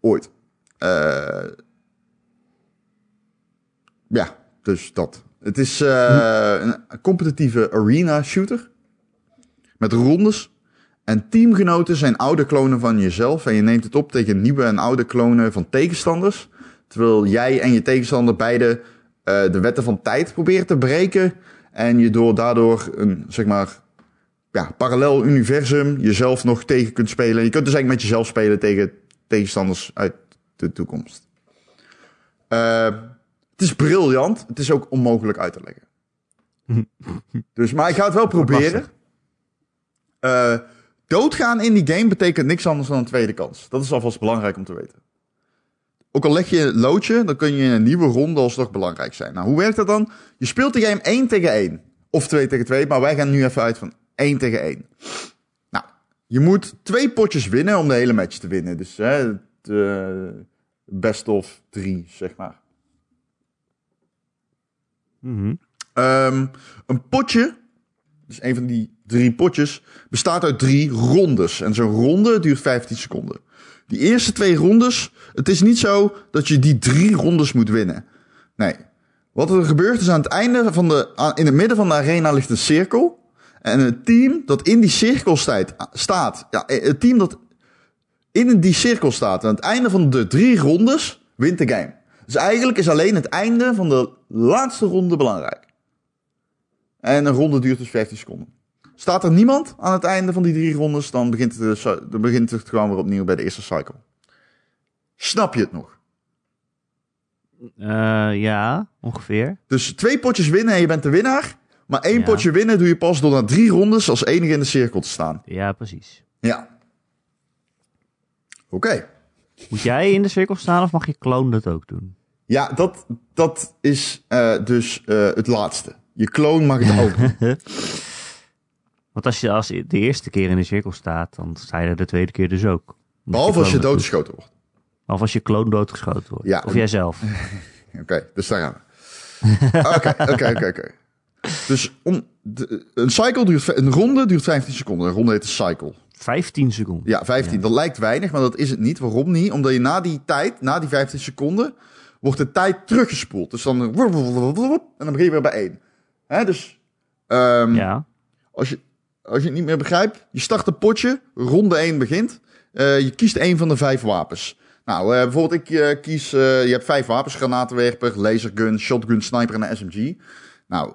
Ooit. Eh, ja, dus dat. Het is eh, een competitieve arena shooter. Met rondes. En teamgenoten zijn oude klonen van jezelf. En je neemt het op tegen nieuwe en oude klonen van tegenstanders. Terwijl jij en je tegenstander beide de wetten van tijd proberen te breken. En je door daardoor een, zeg maar, ja, parallel universum jezelf nog tegen kunt spelen. Je kunt dus eigenlijk met jezelf spelen tegen tegenstanders uit de toekomst. Uh, het is briljant. Het is ook onmogelijk uit te leggen. dus, maar ik ga het wel proberen. Uh, doodgaan in die game betekent niks anders dan een tweede kans. Dat is alvast belangrijk om te weten. Ook al leg je een loodje, dan kun je in een nieuwe ronde alsnog belangrijk zijn. Nou, hoe werkt dat dan? Je speelt de game 1 tegen 1. Of 2 tegen 2, maar wij gaan nu even uit van 1 tegen 1. Nou, je moet twee potjes winnen om de hele match te winnen. Dus hè, de best of 3, zeg maar. Mhm. Um, een potje, dus een van die drie potjes, bestaat uit drie rondes. En zo'n ronde duurt 15 seconden. Die eerste twee rondes, het is niet zo dat je die drie rondes moet winnen. Nee. Wat er gebeurt is aan het einde van de, in het midden van de arena ligt een cirkel. En het team dat in die cirkel staat, ja, het team dat in die cirkel staat aan het einde van de drie rondes, wint de game. Dus eigenlijk is alleen het einde van de laatste ronde belangrijk. En een ronde duurt dus 15 seconden. Staat er niemand aan het einde van die drie rondes, dan begint het, dan begint het gewoon weer opnieuw bij de eerste cycle. Snap je het nog? Uh, ja, ongeveer. Dus twee potjes winnen en je bent de winnaar. Maar één potje winnen doe je pas door na drie rondes als enige in de cirkel te staan. Ja, precies. Ja. Oké. Moet jij in de cirkel staan of mag je kloon dat ook doen? Ja, dat, dat is uh, dus uh, het laatste. Je kloon mag het ook doen. Want als je als de eerste keer in de cirkel staat, dan sta je er de tweede keer dus ook. Behalve als je doodgeschoten wordt. Of als je kloon doodgeschoten wordt. Ja, of jijzelf. Oké, dus daar gaan we. Oké, oké, oké, oké. Dus om de, een cycle duurt, een ronde duurt 15 seconden. Een ronde heet een cycle. 15 seconden? Ja, 15. Dat lijkt weinig, maar dat is het niet. Waarom niet? Omdat je na die tijd, na die 15 seconden, wordt de tijd teruggespoeld. Dus dan... En dan begin je weer bij 1. Hè, dus... Um, ja. Als je, als je het niet meer begrijpt, je start een potje, ronde 1 begint. Uh, je kiest één van de vijf wapens. Nou, uh, bijvoorbeeld ik uh, kies, je hebt vijf wapens, granatenwerper, lasergun, shotgun, sniper en SMG. Nou,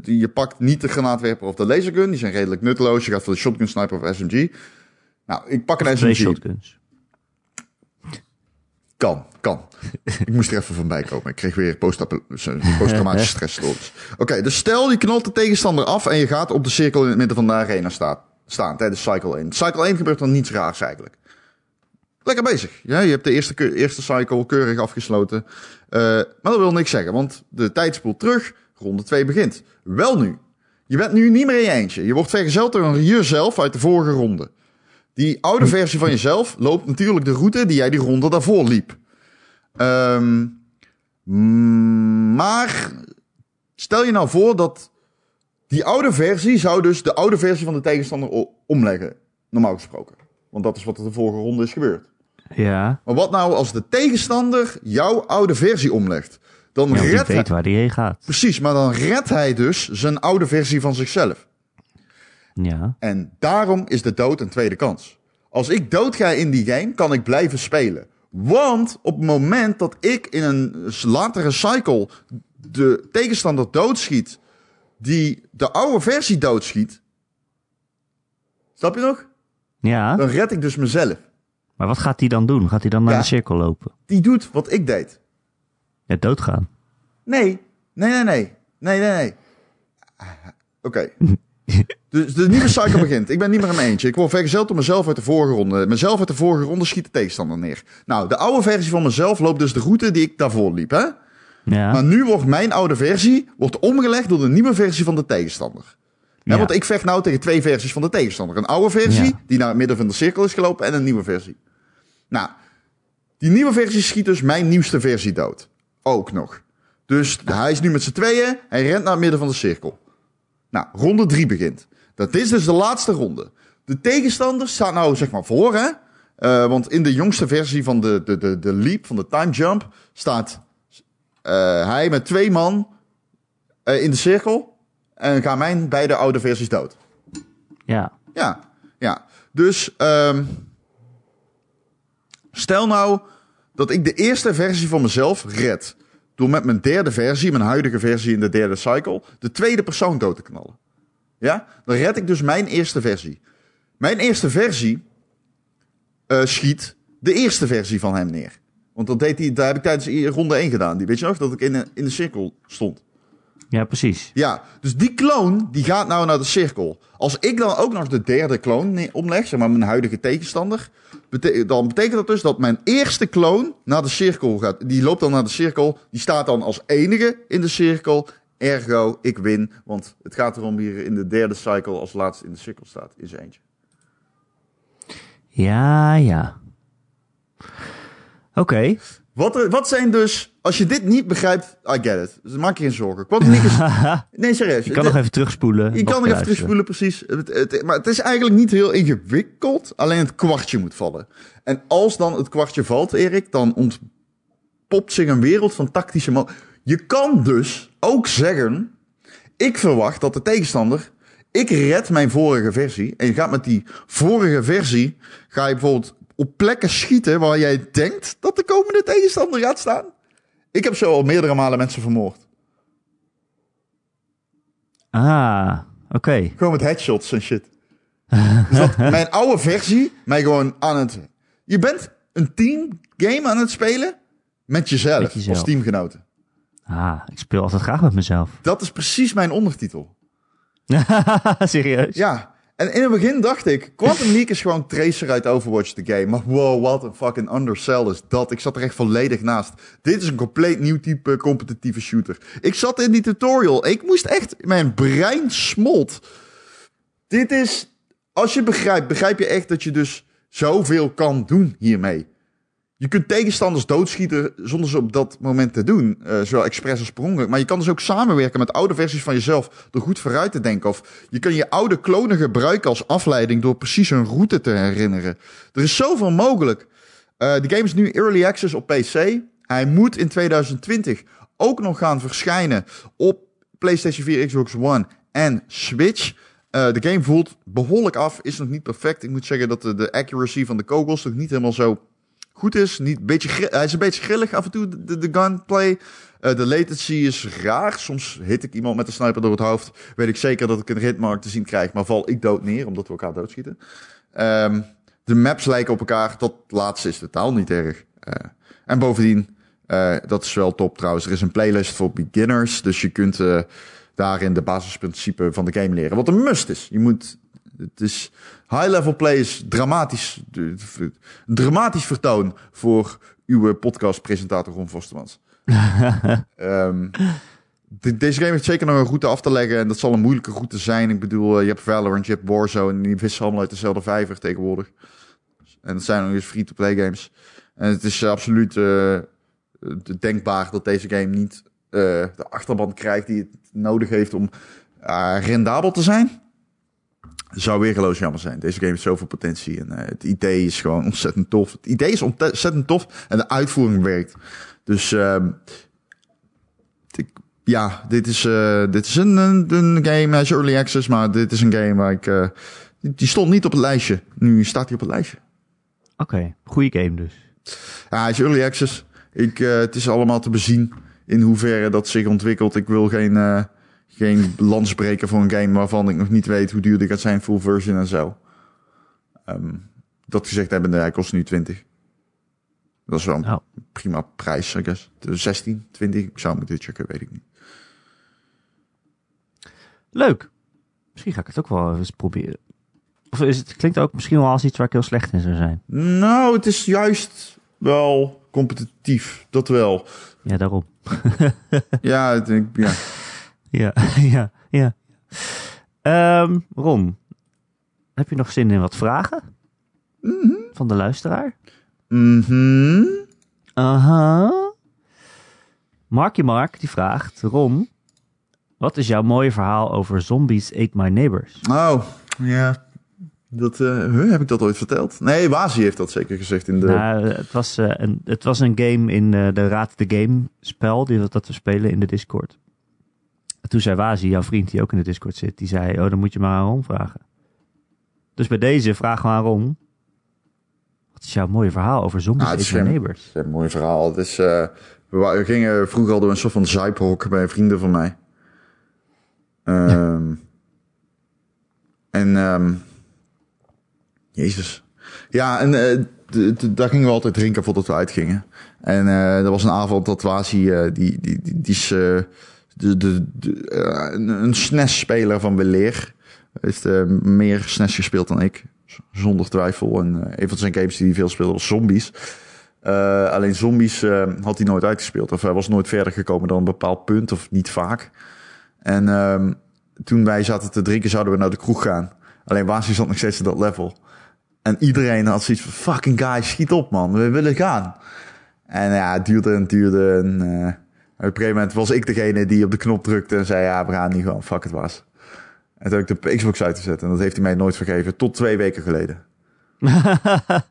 die, je pakt niet de granaatwerper of de lasergun, die zijn redelijk nutteloos. Je gaat voor de shotgun, sniper of SMG. Nou, ik pak een SMG. Twee shotguns. Kan, kan. ik moest er even van bij komen. Ik kreeg weer posttraumatische stressstoornis. Oké, okay, dus stel je knalt de tegenstander af en je gaat op de cirkel in het midden van de arena staan, staan tijdens cycle 1. Cycle 1 gebeurt dan niets raars eigenlijk. Lekker bezig. Ja, je hebt de eerste, eerste cycle keurig afgesloten. Uh, maar dat wil niks zeggen, want de tijd spoelt terug. Ronde 2 begint. Wel nu. Je bent nu niet meer in je eentje. Je wordt vergezeld door jezelf uit de vorige ronde. Die oude versie van jezelf loopt natuurlijk de route die jij die ronde daarvoor liep. Um, maar stel je nou voor dat die oude versie zou dus de oude versie van de tegenstander omleggen. Normaal gesproken. Want dat is wat er de vorige ronde is gebeurd. Ja. Maar wat nou als de tegenstander jouw oude versie omlegt? Dan ja, redt weet waar die heen gaat. Precies, maar dan redt hij dus zijn oude versie van zichzelf. Ja. En daarom is de dood een tweede kans. Als ik dood ga in die game, kan ik blijven spelen. Want op het moment dat ik in een latere cycle de tegenstander doodschiet, die de oude versie doodschiet. Snap je nog? Ja. Dan red ik dus mezelf. Maar wat gaat hij dan doen? Gaat hij dan naar Ja. de cirkel lopen? Die doet wat ik deed. Ja, doodgaan. Nee, nee, nee, nee. Nee, nee, nee. Ah, Oké. Dus de nieuwe cycle begint. Ik ben niet meer in mijn eentje. Ik word vergezeld door mezelf uit de vorige ronde. Mezelf uit de vorige ronde schiet de tegenstander neer. Nou, de oude versie van mezelf loopt dus de route die ik daarvoor liep, hè? Ja. Maar nu wordt mijn oude versie wordt omgelegd door de nieuwe versie van de tegenstander. Hè, Ja. want ik vecht nou tegen twee versies van de tegenstander. Een oude versie, Ja. die naar het midden van de cirkel is gelopen, en een nieuwe versie. Nou, die nieuwe versie schiet dus mijn nieuwste versie dood. Ook nog. Dus hij is nu met z'n tweeën, hij rent naar het midden van de cirkel. Nou, ronde 3 begint. Dat is dus de laatste ronde. De tegenstander staat nou zeg maar voor, hè? Eh, want in de jongste versie van de, de, de, de leap, van de time jump, staat eh, hij met twee man eh, in de cirkel. En gaan mijn beide oude versies dood. Ja. Ja, ja. Dus ehm, stel nou dat ik de eerste versie van mezelf red. Door met mijn derde versie, mijn huidige versie in de derde cycle, de tweede persoon dood te knallen. Ja, dan red ik dus mijn eerste versie. Mijn eerste versie eh, schiet de eerste versie van hem neer. Want dat deed hij, daar heb ik tijdens ronde 1 gedaan. Die weet je nog, dat ik in de, in de cirkel stond. Ja, precies. Ja, dus die kloon die gaat nou naar de cirkel. Als ik dan ook nog de derde kloon omleg, zeg maar mijn huidige tegenstander, bete- dan betekent dat dus dat mijn eerste kloon naar de cirkel gaat. Die loopt dan naar de cirkel, die staat dan als enige in de cirkel. Ergo, ik win, want het gaat erom wie er in de derde cycle als laatste in de cirkel staat, in zijn eentje. Ja, ja. Oké. Wat, wat zijn dus, als je dit niet begrijpt, I get it. Dus maak je geen zorgen. Quantum is, nee serieus. Je kan nog even terugspoelen. Je kan nog even terugspoelen, precies. Het, het- maar het is eigenlijk niet heel ingewikkeld. Alleen het kwartje moet vallen. En als dan het kwartje valt, Erik, dan ontpopt zich een wereld van tactische... mo- Je kan dus ook zeggen... Ik verwacht dat de tegenstander... Ik red mijn vorige versie. En je gaat met die vorige versie... Ga je bijvoorbeeld op plekken schieten... waar jij denkt dat de komende tegenstander gaat staan. Ik heb zo al meerdere malen mensen vermoord. Ah, oké. Gewoon met headshots en shit. dus dat mijn oude versie mij gewoon aan het... Je bent een team game aan het spelen met jezelf, Met jezelf. als teamgenoten. Ah, ik speel altijd graag met mezelf. Dat is precies mijn ondertitel. Serieus? Ja, en in het begin dacht ik... Quantum League is gewoon Tracer uit Overwatch de game. Maar wow, wat een fucking undersell is dat. Ik zat er echt volledig naast. Dit is een compleet nieuw type competitieve shooter. Ik zat in die tutorial. Ik moest echt... Mijn brein smolt. Dit is... Als je begrijpt, begrijp je echt dat je dus zoveel kan doen hiermee. Je kunt tegenstanders doodschieten zonder ze op dat moment te doen. eh, zowel expres als per ongeluk. Maar je kan dus ook samenwerken met oude versies van jezelf door goed vooruit te denken. Of je kan je oude klonen gebruiken als afleiding door precies een route te herinneren. Er is zoveel mogelijk. Eh, de game is nu early access op PC. Hij moet in 2020 ook nog gaan verschijnen op PlayStation 4, Xbox One en Switch. Eh, de game voelt behoorlijk af, is nog niet perfect. Ik moet zeggen dat de, de accuracy van de kogels nog niet helemaal zo goed is. Niet, beetje, hij is een beetje grillig af en toe, de, gunplay. Eh, de latency is raar. Soms hit ik iemand met een sniper door het hoofd. Weet ik zeker dat ik een hitmark te zien krijg, maar val ik dood neer omdat we elkaar doodschieten. Ehm, de maps lijken op elkaar. Dat laatste is totaal niet erg. Eh, en bovendien, eh, dat is wel top trouwens. Er is een playlist voor beginners. Dus je kunt daarin de basisprincipe van de game leren. Wat een must is. Je moet. Het is high-level play is dramatisch. Dramatisch vertoon voor uw podcastpresentator Ron Vostermans. De- deze game heeft zeker nog een route af te leggen. En dat zal een moeilijke route zijn. Ik bedoel, eh, je hebt Valorant, je hebt Warzone. En die vissen allemaal uit dezelfde vijver tegenwoordig. En dat zijn nog eens free-to-play games. En het is eh, absoluut eh, denkbaar dat deze game niet eh, de achterban krijgt die het nodig heeft om eh, rendabel te zijn. Zou weergeloos jammer zijn. Deze game heeft zoveel potentie. En eh, het idee is gewoon ontzettend tof. Het idee is ontzettend tof. En de uitvoering werkt. Dus ehm, ik- ja, dit is, eh, dit is een, een, een game. Hij is early access. Maar dit is een game waar ik... eh, die- stond niet op het lijstje. Nu staat hij op het lijstje. Oké, goede game dus. Ja, hij is early access. Ik, eh, het is allemaal te bezien in hoeverre dat zich ontwikkelt. Ik wil geen, eh, geen lans breken voor een game waarvan ik nog niet weet hoe duur die gaat zijn, full version en zo. Ehm, dat gezegd hebbende, hij kost nu 20. Dat is wel een prima prijs, I guess. Dus 16, 20, ik zou moeten checken, weet ik niet. Leuk. Misschien ga ik het ook wel eens proberen. Of is het klinkt ook misschien wel als iets waar ik heel slecht in zou zijn. Nou, het is juist wel competitief, dat wel. Ja, daarom. Ja, ik denk, ja. Ja, ja, ja. Ehm, Ron, heb je nog zin in wat vragen? Van de luisteraar? Mhm. Aha. Marky Mark die vraagt, Ron, wat is jouw mooie verhaal over Zombies Ate My Neighbors? Oh, ja. Dat, eh, huh, heb ik dat ooit verteld? Nee, Wazi heeft dat zeker gezegd in de... Nou, het, was, eh, een, het was een game in eh, de Raad de Game spel, die, dat we spelen in de Discord. En toen zei Wazi, jouw vriend die ook in de Discord zit, die zei, oh, dan moet je maar aan Ron vragen. Dus bij deze vragen we aan Ron, wat is jouw mooie verhaal over Zombies Nou, het geen- Neighbors? Dat is een mooi verhaal. Het is, eh, we, gingen vroeger al door een soort van zuiphok bij vrienden van mij. Ehm, En, ehm jezus. Ja, en eh, daar gingen we altijd drinken voordat we uitgingen. En eh er was een avond dat Wasi, eh, die, die, die, die is de, de, de, eh, een, een SNES-speler van Weleer. Heeft eh, meer SNES gespeeld dan ik, zonder twijfel. En eh, een van zijn games die hij veel speelde was Zombies. Alleen Zombies had hij nooit uitgespeeld. Of hij was nooit verder gekomen dan een bepaald punt, of niet vaak. En ehm, toen wij zaten te drinken, zouden we naar de kroeg gaan. Alleen Wasi zat nog steeds op dat level. En iedereen had zoiets van, fucking guy, schiet op man, we willen gaan. En ja, het duurde en duurde. En op een gegeven moment was ik degene die op de knop drukte en zei, ja, we gaan niet gewoon, fuck het was. En toen heb ik de Xbox uitgezet en dat heeft hij mij nooit vergeven, tot twee weken geleden.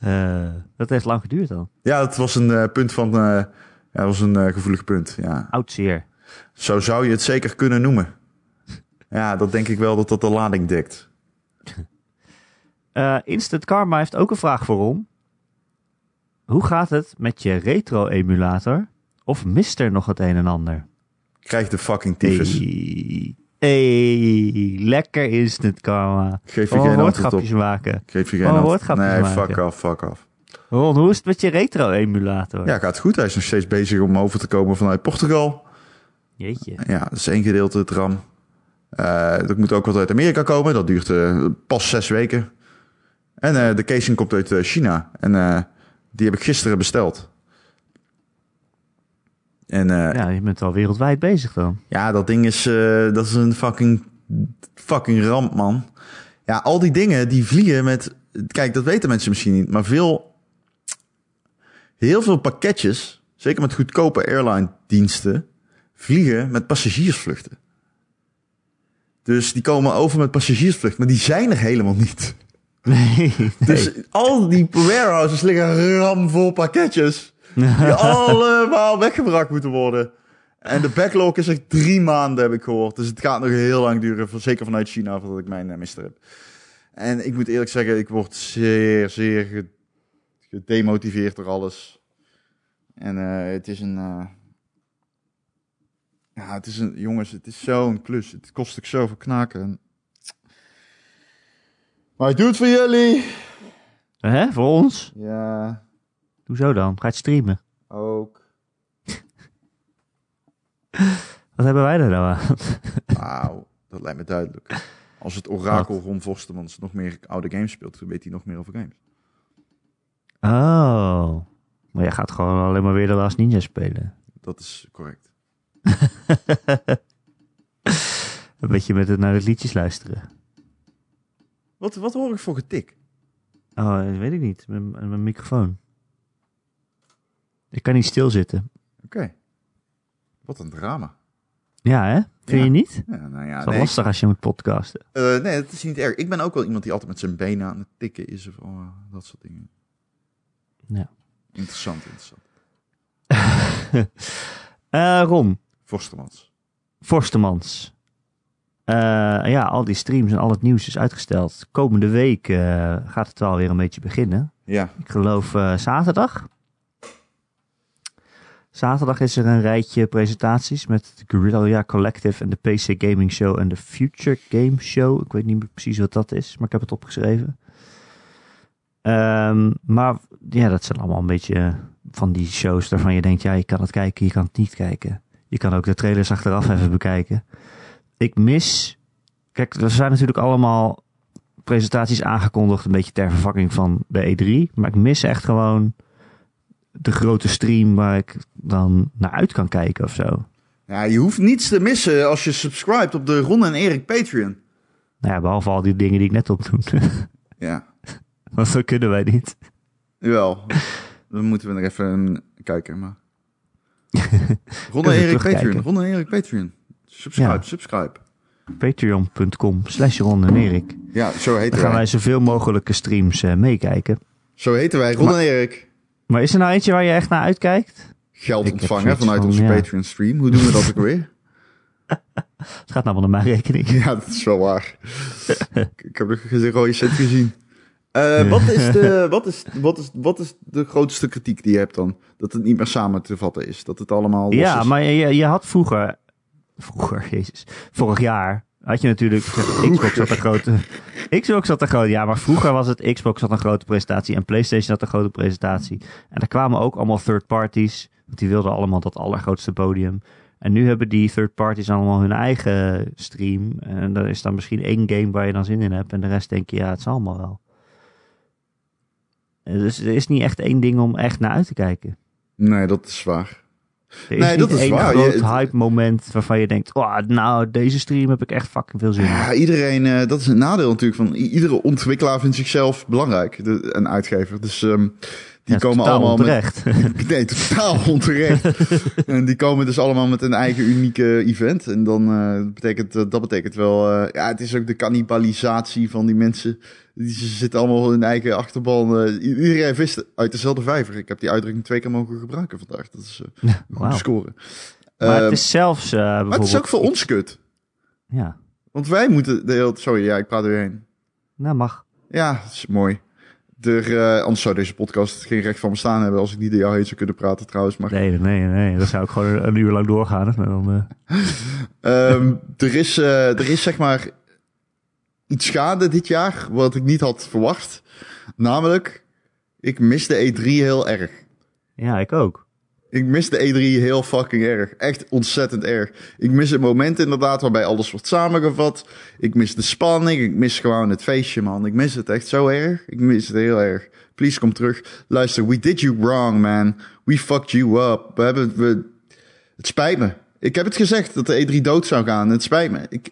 Eh, dat heeft lang geduurd dan. Ja, het was een eh, punt van, eh, ja, het was een gevoelig punt, ja. Oud zeer. Zo zou je het zeker kunnen noemen. Ja, dat denk ik wel dat dat de lading dekt. Instant Karma heeft ook een vraag voor Ron. Hoe gaat het met je retro-emulator? Of mist er nog het een en ander? Krijg de fucking tyfus. Hey, hey, lekker Instant Karma. Geef je geen op. woordgrapjes maken. Geef je Oh, geen antwoord. woordgrapjes Nee, maken. fuck off, fuck off. Ron, hoe is het met je retro-emulator? Ja, gaat goed. Hij is nog steeds bezig om over te komen vanuit Portugal. Jeetje. Ja, dat is één gedeelte het RAM. Eh, dat moet ook wat uit Amerika komen. Dat duurt eh, pas zes weken. En eh, de casing komt uit China. En die heb ik gisteren besteld. En eh, ja. Ja, je bent al wereldwijd bezig dan. dat ding is, eh, dat is een fucking, fucking ramp, man. Ja, al die dingen die vliegen met... Kijk, dat weten mensen misschien niet. Maar veel, heel veel pakketjes, zeker met goedkope airline diensten, vliegen met passagiersvluchten. Dus die komen over met passagiersvluchten, maar die zijn er helemaal niet. Nee. Dus al die warehouses liggen ramvol pakketjes. Die allemaal weggebracht moeten worden. En de backlog is echt drie maanden, heb ik gehoord. Dus het gaat nog heel lang duren, zeker vanuit China, voordat ik mijn uh, mister heb. En ik moet eerlijk zeggen, ik word zeer, zeer ge- gedemotiveerd door alles. En eh, het is een... eh, ja, het is een... Jongens, het is zo'n klus. Het kost ik zoveel knaken. Maar ik doe het voor jullie. Hè, voor ons? Ja, Hoezo dan? Ga je het streamen? ook. Wat hebben wij er nou aan? Wauw, dat lijkt me duidelijk. Als het orakel Ron Forstemans nog meer oude games speelt, dan weet hij nog meer over games. Oh. Maar jij gaat gewoon alleen maar weer de Last Ninja spelen. Dat is correct. Een beetje met het naar de liedjes luisteren. Wat, wat hoor ik voor getik? Oh, dat weet ik niet. Mijn, mijn microfoon. Ik kan niet stilzitten. Oké. Wat een drama. Ja, hè? Vind Ja. je niet? Ja, nou ja, is wel nee, lastig als je moet podcasten. eh, nee, dat is niet erg. Ik ben ook wel iemand die altijd met zijn benen aan het tikken is of oh, dat soort dingen. Ja. Interessant, interessant. Eh, Ron, Forstemans. Forstemans. Eh, ja, al die streams en al het nieuws is uitgesteld. Komende week eh, gaat het wel weer een beetje beginnen. Ja, Ik geloof eh, zaterdag. Zaterdag is er een rijtje presentaties met de Guerrilla Collective en de PC Gaming Show en de Future Game Show. Ik weet niet precies wat dat is, maar ik heb het opgeschreven. Ehm, maar ja, dat zijn allemaal een beetje van die shows waarvan je denkt, ja, je kan het kijken, je kan het niet kijken. Je kan ook de trailers achteraf even bekijken. Ik mis, kijk, er zijn natuurlijk allemaal presentaties aangekondigd, een beetje ter vervanging van de E3. Maar ik mis echt gewoon de grote stream waar ik dan naar uit kan kijken of zo. ja je hoeft niets te missen als je subscribt op de Ron en Erik Patreon. Nou ja, behalve al die dingen die ik net opnoemde. Ja, Want dat kunnen wij niet. jawel. Dan moeten we nog even kijken, maar... Ron en Erik. Patreon. Ron en Erik Patreon. Subscribe, Ja. subscribe. Patreon.com slash Ron en Erik. Ja, zo heten Dan gaan wij. wij zoveel mogelijke streams eh, meekijken. Zo heten wij, Ron en Erik. Maar is er nou eentje waar je echt naar uitkijkt? Geld ontvangen vanuit van, onze ja. Patreon stream. Hoe doen we dat ook weer? Het gaat nou wel naar mijn rekening. Ja, dat is wel waar. ik heb nog geen rode cent gezien. Eh, wat, is de, wat, is, wat, is, wat is de grootste kritiek die je hebt dan? Dat het niet meer samen te vatten is. Dat het allemaal Ja, is. maar je, je had vroeger, vroeger, jezus, vorig jaar had je natuurlijk gezegd, Xbox had een grote... Xbox had een grote... Ja, maar vroeger was het Xbox had een grote presentatie en PlayStation had een grote presentatie. En er kwamen ook allemaal third parties, want die wilden allemaal dat allergrootste podium. En nu hebben die third parties allemaal hun eigen stream. En er is dan misschien één game waar je dan zin in hebt. En de rest denk je, ja, het zal allemaal wel. Dus er is niet echt één ding om echt naar uit te kijken. Nee, dat is waar. Er is Nee, dat is één waar. groot Je- hype moment waarvan je denkt, oh, nou, deze stream heb ik echt fucking veel zin in. Ja, iedereen, eh, dat is een nadeel natuurlijk van iedere ontwikkelaar vindt zichzelf belangrijk, de, een uitgever. Dus ehm, die Ja, komen allemaal onterecht. met. Nee, totaal onterecht. en die komen dus allemaal met een eigen unieke event. En dan eh, betekent eh, dat betekent wel. eh, ja, het is ook de cannibalisatie van die mensen. Die, ze zitten allemaal in hun eigen achterban. iedereen vist uit dezelfde vijver. Ik heb die uitdrukking twee keer mogen gebruiken vandaag. Dat is eh, een goede Wauw. score. Maar Ehm, het is zelfs eh maar het is ook bijvoorbeeld- voor ons kut. Ja, Want wij moeten de hele... Sorry, ja, ik praat er weer heen. nou mag. Ja, dat is mooi. Er, eh, anders zou deze podcast geen recht van bestaan hebben als ik niet door jou heen zou kunnen praten trouwens. Maar Nee, nee, nee. Dan zou ik gewoon een, een uur lang doorgaan. Dan, eh, Ehm, er, is, eh, er is zeg maar iets gaande dit jaar wat ik niet had verwacht. Namelijk, ik mis de E3 heel erg. ja, ik ook. Ik mis de E3 heel fucking erg. Echt ontzettend erg. Ik mis het moment inderdaad waarbij alles wordt samengevat. Ik mis de spanning. Ik mis gewoon het feestje, man. Ik mis het echt zo erg. Ik mis het heel erg. Please, kom terug. Luister, we did you wrong, man. We fucked you up. We hebben... We... Het spijt me. Ik heb het gezegd dat de E3 dood zou gaan. Het spijt me. Ik...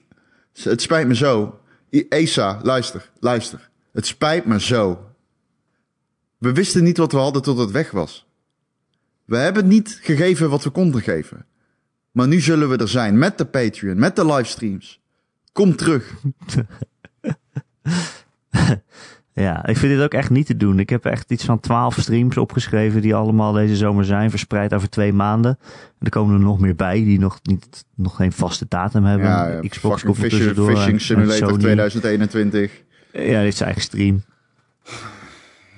Het spijt me zo. Esa, luister, luister. Het spijt me zo. We wisten niet wat we hadden tot het weg was. We hebben niet gegeven wat we konden geven. Maar nu zullen we er zijn met de Patreon, met de livestreams. Kom terug. Ja, ik vind dit ook echt niet te doen. Ik heb echt iets van twaalf streams opgeschreven die allemaal deze zomer zijn, verspreid over twee maanden. En er komen er nog meer bij die nog, niet, nog geen vaste datum hebben. Ja, ja, Xbox komt Fishing, en Simulator Sony. 2021. Ja, dit is eigen stream.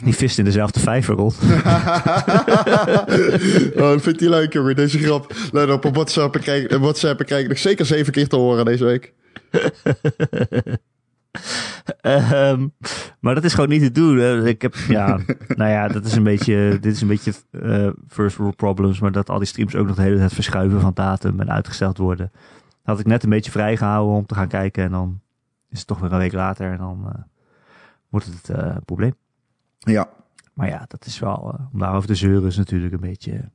Die vist in dezelfde vijver rond. oh, vindt hij leuk, jongen, deze grap. Let op, op WhatsApp krijg, WhatsApp krijg ik nog zeker zeven keer te horen deze week. Ehm, maar dat is gewoon niet te doen. Ik heb, ja, nou ja, dat is een beetje, dit is een beetje eh, first world problems. Maar dat al die streams ook nog de hele tijd verschuiven van datum en uitgesteld worden. Had ik net een beetje vrijgehouden om te gaan kijken. En dan is het toch weer een week later. En dan eh, wordt het eh, een probleem. Ja, Maar ja, dat is wel, eh, om daarover te zeuren is natuurlijk een beetje...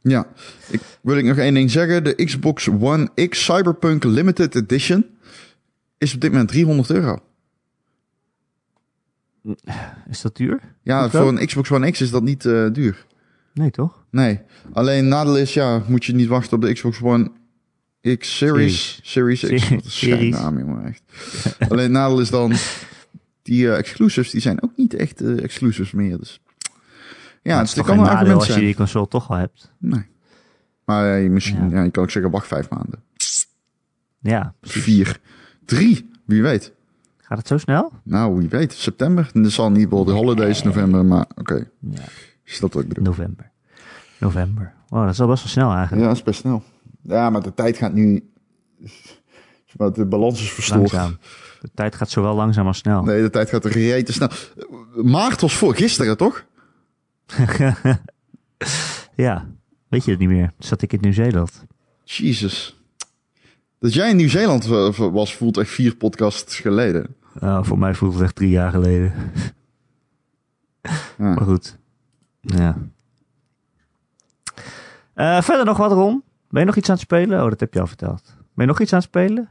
ja. Ik, wil ik nog één ding zeggen. De Xbox One X Cyberpunk Limited Edition is op dit moment 300 euro. Is dat duur? Ja, voor een Xbox One X is dat niet eh, duur. Nee, toch? Nee, alleen nadeel is, ja, moet je niet wachten op de Xbox One X Series. Series, X, Series. wat een schijnnaam, jongen, echt. alleen nadeel is dan, die eh, exclusives, die zijn ook niet echt eh, exclusives meer. Dus ja, het het is kan een argument als je zijn. die console toch al hebt. Nee. Maar eh, misschien, Ja. ja. je kan ook zeggen, wacht vijf maanden. Ja, precies. Vier. Drie, wie weet. Gaat het zo snel? Nou, wie weet. September. Dat zal niet wel de holidays november, maar oké. Ja, Je snapt wat ik bedoel. november. November. Oh, dat is al best wel snel eigenlijk. Ja, dat is best snel. Ja, maar de tijd gaat nu... De balans is verstoord. Langzaam. De tijd gaat zowel langzaam als snel. Nee, de tijd gaat te snel. Maart was voor gisteren, toch? ja, weet je het niet meer. Zat ik in Nieuw-Zeeland. Jesus. Dat jij in Nieuw-Zeeland wa- was, voelt echt vier podcasts geleden. Nou, voor mij voelt het echt drie jaar geleden. Ja. Maar goed. Ja. Eh, verder nog wat, Ron? Ben je nog iets aan het spelen? Oh, dat heb je al verteld. Ben je nog iets aan het spelen?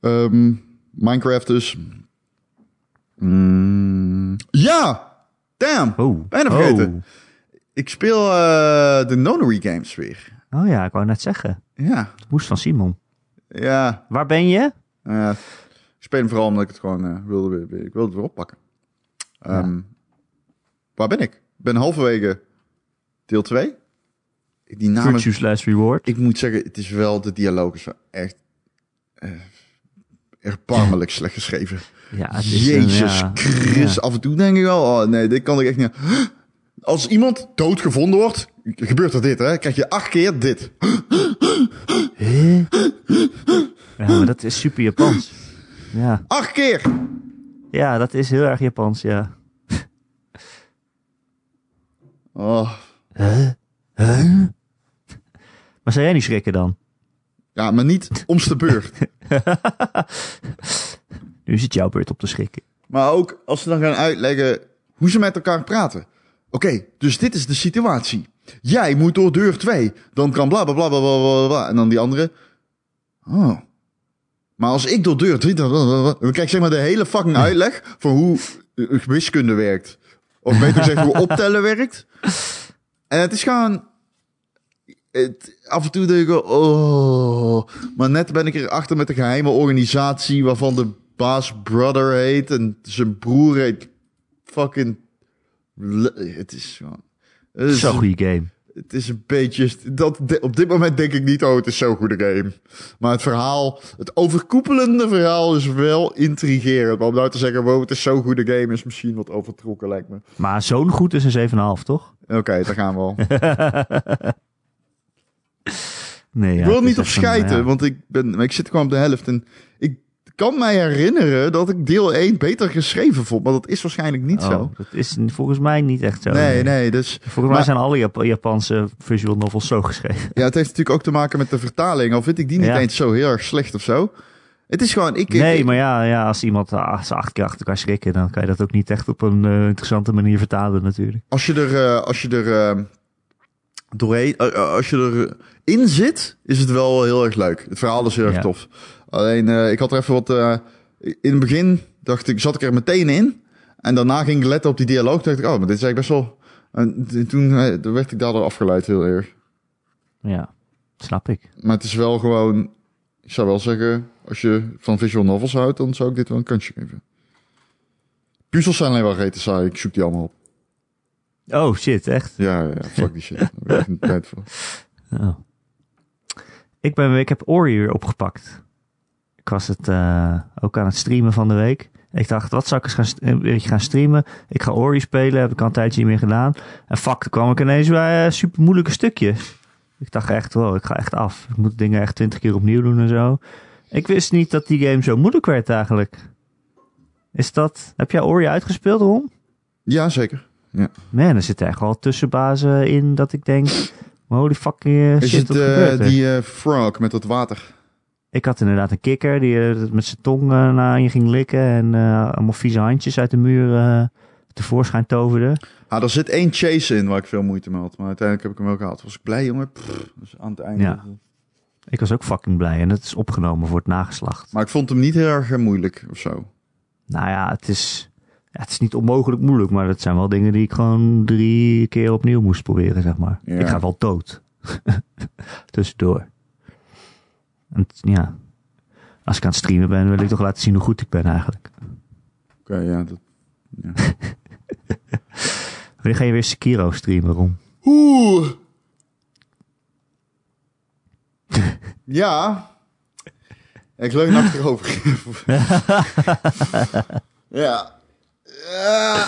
Ehm, Minecraft dus. Mm, ja! Damn! Oh. Bijna vergeten. Ik speel eh, de Nonary games weer. Oh. oh ja, ik wou net zeggen. Ja, Woest van Simon. ja. Waar ben je? eh, ik speel hem vooral omdat ik het gewoon eh, wilde, weer- ik wilde het weer oppakken. Ehm, Waar ben ik? Ik ben halverwege deel 2. Die namen... Reward. Ik moet zeggen, het is wel, de dialoog is wel echt erbarmelijk slecht geschreven. Ja, het is een- Jezus ja. Christus. Af en toe denk ik wel, oh nee, dit kan ik echt niet. Als iemand dood gevonden wordt, gebeurt er dit, hè? Krijg je acht keer dit. Huh? Ja, maar dat is super Japans. Ja. Acht keer! ja, dat is heel erg Japans, ja. Oh. Huh? Huh? Maar zou jij niet schrikken dan? Ja, maar niet om's de beurt. Nu is het jouw beurt op te schrikken. Maar ook als ze dan gaan uitleggen hoe ze met elkaar praten. Oké, dus dit is de situatie. Jij moet door deur 2. Dan kan bla bla bla bla bla bla. En dan die andere. Oh. Maar als ik door deur 3. Dan, dan, dan, dan krijg ik zeg maar de hele fucking uitleg van hoe eh, wiskunde werkt. Of beter gezegd hoe optellen werkt. En het is gewoon. Het, af en toe denk ik, oh. Maar net ben ik erachter met een geheime organisatie waarvan de baas Brother heet en zijn broer heet fucking. Het is gewoon. Zo'n goede game. het is een beetje. Dat, de- op dit moment denk ik niet, oh, het is zo'n goede game. Maar het verhaal, het overkoepelende verhaal is wel intrigerend. Maar om nou te zeggen, wow, het is zo'n goede game, is misschien wat overtrokken, lijkt me. Maar zo'n goed is een 7,5, toch? Oké, daar gaan we al. Nee, ja, ik wil niet op schijten, ja. want ik, ben, ik zit gewoon op de helft. En ik kan mij herinneren dat ik deel 1 beter geschreven vond. Maar dat is waarschijnlijk niet zo. Oh, dat is volgens mij niet echt zo. Nee, nee, dus... Volgens mij Maar- zijn alle Jap- Japanse visual novels zo geschreven. Ja, het heeft natuurlijk ook te maken met de vertaling. Al vind ik die niet Ja. eens zo heel erg slecht of zo. Het is gewoon... Ik, Nee, ik- maar ja, ja als iemand ah, ze acht keer achter elkaar schrikken, dan kan je dat ook niet echt op een eh, interessante manier vertalen natuurlijk. Als je er, eh, als je er eh, doorheen, eh, eh, als je erin zit, is het wel heel erg leuk. Het verhaal is heel erg Ja. tof. Alleen, eh, ik had er even wat, in het begin dacht ik, zat ik er meteen in. En daarna ging ik letten op die dialoog. Toen dacht ik, oh, maar dit is eigenlijk best wel... En toen werd ik daardoor afgeleid heel erg. Ja, snap ik. Maar het is wel gewoon, ik zou wel zeggen, als je van visual novels houdt, dan zou ik dit wel een kansje geven. Puzzels zijn alleen wel rete saai. Ik zoek die allemaal op. Oh shit, echt? Ja, ja, ja, fuck die shit. Daar heb ik tijd voor. Oh. Ik, ben, ik heb Ori weer opgepakt. Ik was het eh, ook aan het streamen van de week. Ik dacht, wat zou ik eens gaan, een beetje gaan streamen? Ik ga Ori spelen, heb ik al een tijdje niet meer gedaan. En fuck, toen kwam ik ineens bij eh, super moeilijke stukjes. Ik dacht echt, wow, ik ga echt af. Ik moet dingen echt twintig keer opnieuw doen en zo. Ik wist niet dat die game zo moeilijk werd eigenlijk. Is dat... Heb jij Ori uitgespeeld, Ron? Ja, zeker. Man, er zitten echt wel tussenbazen in dat ik denk... Holy fucking eh, Is shit, het eh, die eh, frog met dat water? Ik had inderdaad een kikker die met zijn tong naar je ging likken en allemaal vieze handjes uit de muur tevoorschijn toverde. Ah, er zit één chase in waar ik veel moeite mee had. Maar uiteindelijk heb ik hem wel gehaald. Was ik blij, jongen? Pff, dus aan het einde. Ja. Ik was ook fucking blij en het is opgenomen voor het nageslacht. Maar ik vond hem niet heel erg moeilijk of zo. Nou ja, het is, ja, het is niet onmogelijk moeilijk, maar het zijn wel dingen die ik gewoon drie keer opnieuw moest proberen, zeg maar. Ja. Ik ga wel dood. Tussendoor. En ja, als ik aan het streamen ben, wil ik toch laten zien hoe goed ik ben eigenlijk. Oké, ja. Dat, ja. Wanneer ga je weer Sekiro streamen, Ron? Oeh. ja. Ik leun achterover. ja. Ja.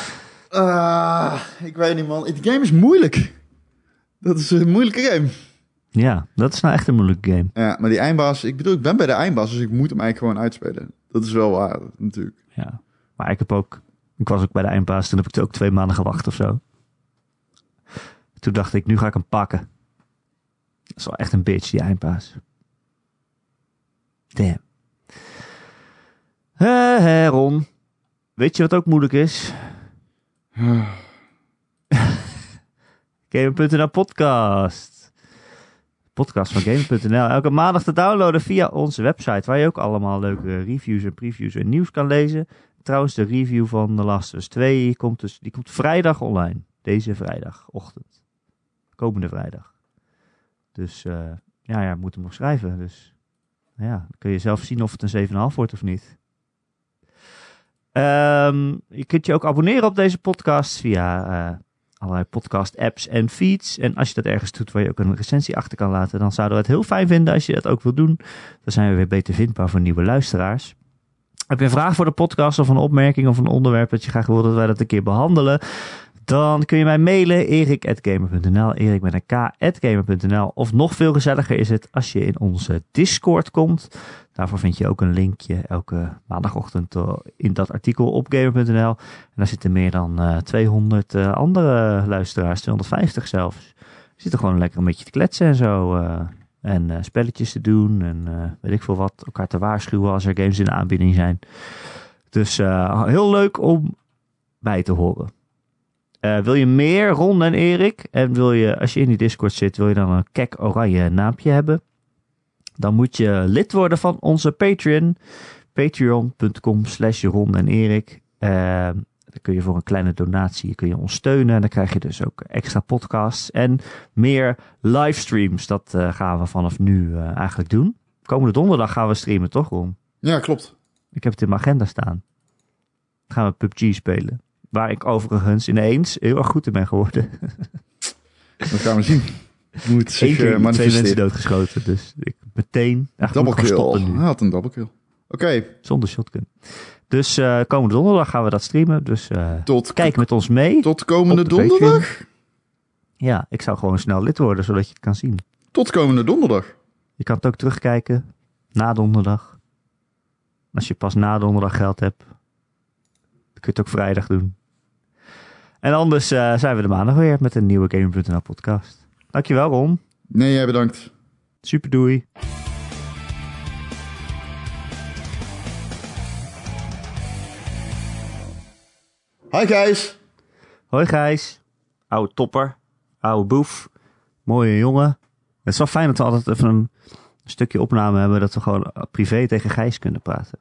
Ah, ik weet niet, man. Die game is moeilijk. Dat is een moeilijke game. Ja, dat is nou echt een moeilijke game. Ja, maar die eindbaas... Ik bedoel, ik ben bij de eindbaas, dus ik moet hem eigenlijk gewoon uitspelen. Dat is wel waar, natuurlijk. Ja. Maar ik heb ook, ik was ook bij de eindbaas, toen heb ik ook twee maanden gewacht of zo. Toen dacht ik, nu ga ik hem pakken. Dat is wel echt een bitch, die eindbaas. Damn. Hé, hé, Ron. Weet je wat ook moeilijk is? Gamer.nl podcast. Podcast van Gamer.nl. Elke maandag te downloaden via onze website. Waar je ook allemaal leuke reviews en previews en nieuws kan lezen. Trouwens, de review van The Last of Us 2 komt, dus, die komt vrijdag online. Deze vrijdagochtend. Komende vrijdag. Dus eh, ja, ja, moet hem nog schrijven. Dus nou ja, dan kun je zelf zien of het een 7,5 wordt of niet. Ehm, je kunt je ook abonneren op deze podcast via eh, allerlei podcast apps en feeds. En als je dat ergens doet waar je ook een recensie achter kan laten, dan zouden we het heel fijn vinden als je dat ook wil doen. Dan zijn we weer beter vindbaar voor nieuwe luisteraars. Heb je een vraag voor de podcast of een opmerking of een onderwerp dat je graag wil dat wij dat een keer behandelen? Dan kun je mij mailen, erik.gamer.nl, erik met een k.gamer.nl. Of nog veel gezelliger is het als je in onze Discord komt. Daarvoor vind je ook een linkje elke maandagochtend eh, in dat artikel op gamer.nl. En daar zitten meer dan uh, 200 uh, andere luisteraars, 250 zelfs. Die zitten gewoon lekker een beetje te kletsen en zo. En spelletjes te doen en weet ik veel wat. Elkaar te waarschuwen als er games in de aanbieding zijn. Dus heel leuk om bij te horen. Uh, wil je meer, Ron en Erik? En wil je, als je in die Discord zit, wil je dan een kek oranje naampje hebben? Dan moet je lid worden van onze Patreon. Patreon.com slash Ron en Erik. Uh, dan kun je voor een kleine donatie kun je ons steunen. En dan krijg je dus ook extra podcasts en meer livestreams. Dat uh, gaan we vanaf nu eigenlijk doen. Komende donderdag gaan we streamen, toch Ron? Ja, klopt. Ik heb het in mijn agenda staan. Dan gaan we PUBG spelen. Waar ik overigens ineens heel erg goed in ben geworden. Dat gaan we zien. Moet zich Eén keer uh, twee mensen doodgeschoten. Dus ik meteen... Double kill. Hij had een double kill. Oké. Okay. Zonder shotgun. Dus uh, komende donderdag gaan we dat streamen. Dus uh, tot, kijk met ons mee. Tot komende donderdag? Patreon. Ja, ik zou gewoon snel lid worden, zodat je het kan zien. Tot komende donderdag? Je kan het ook terugkijken. Na donderdag. Als je pas na donderdag geld hebt. Dan kun je het ook vrijdag doen. En anders uh, zijn we de maandag weer met een nieuwe Game.nl podcast. Dankjewel Ron. Nee, jij bedankt. Super doei. Hi Gijs. Hoi Gijs. Oude topper. Oude boef. Mooie jongen. Het is wel fijn dat we altijd even een stukje opname hebben. Dat we gewoon privé tegen Gijs kunnen praten.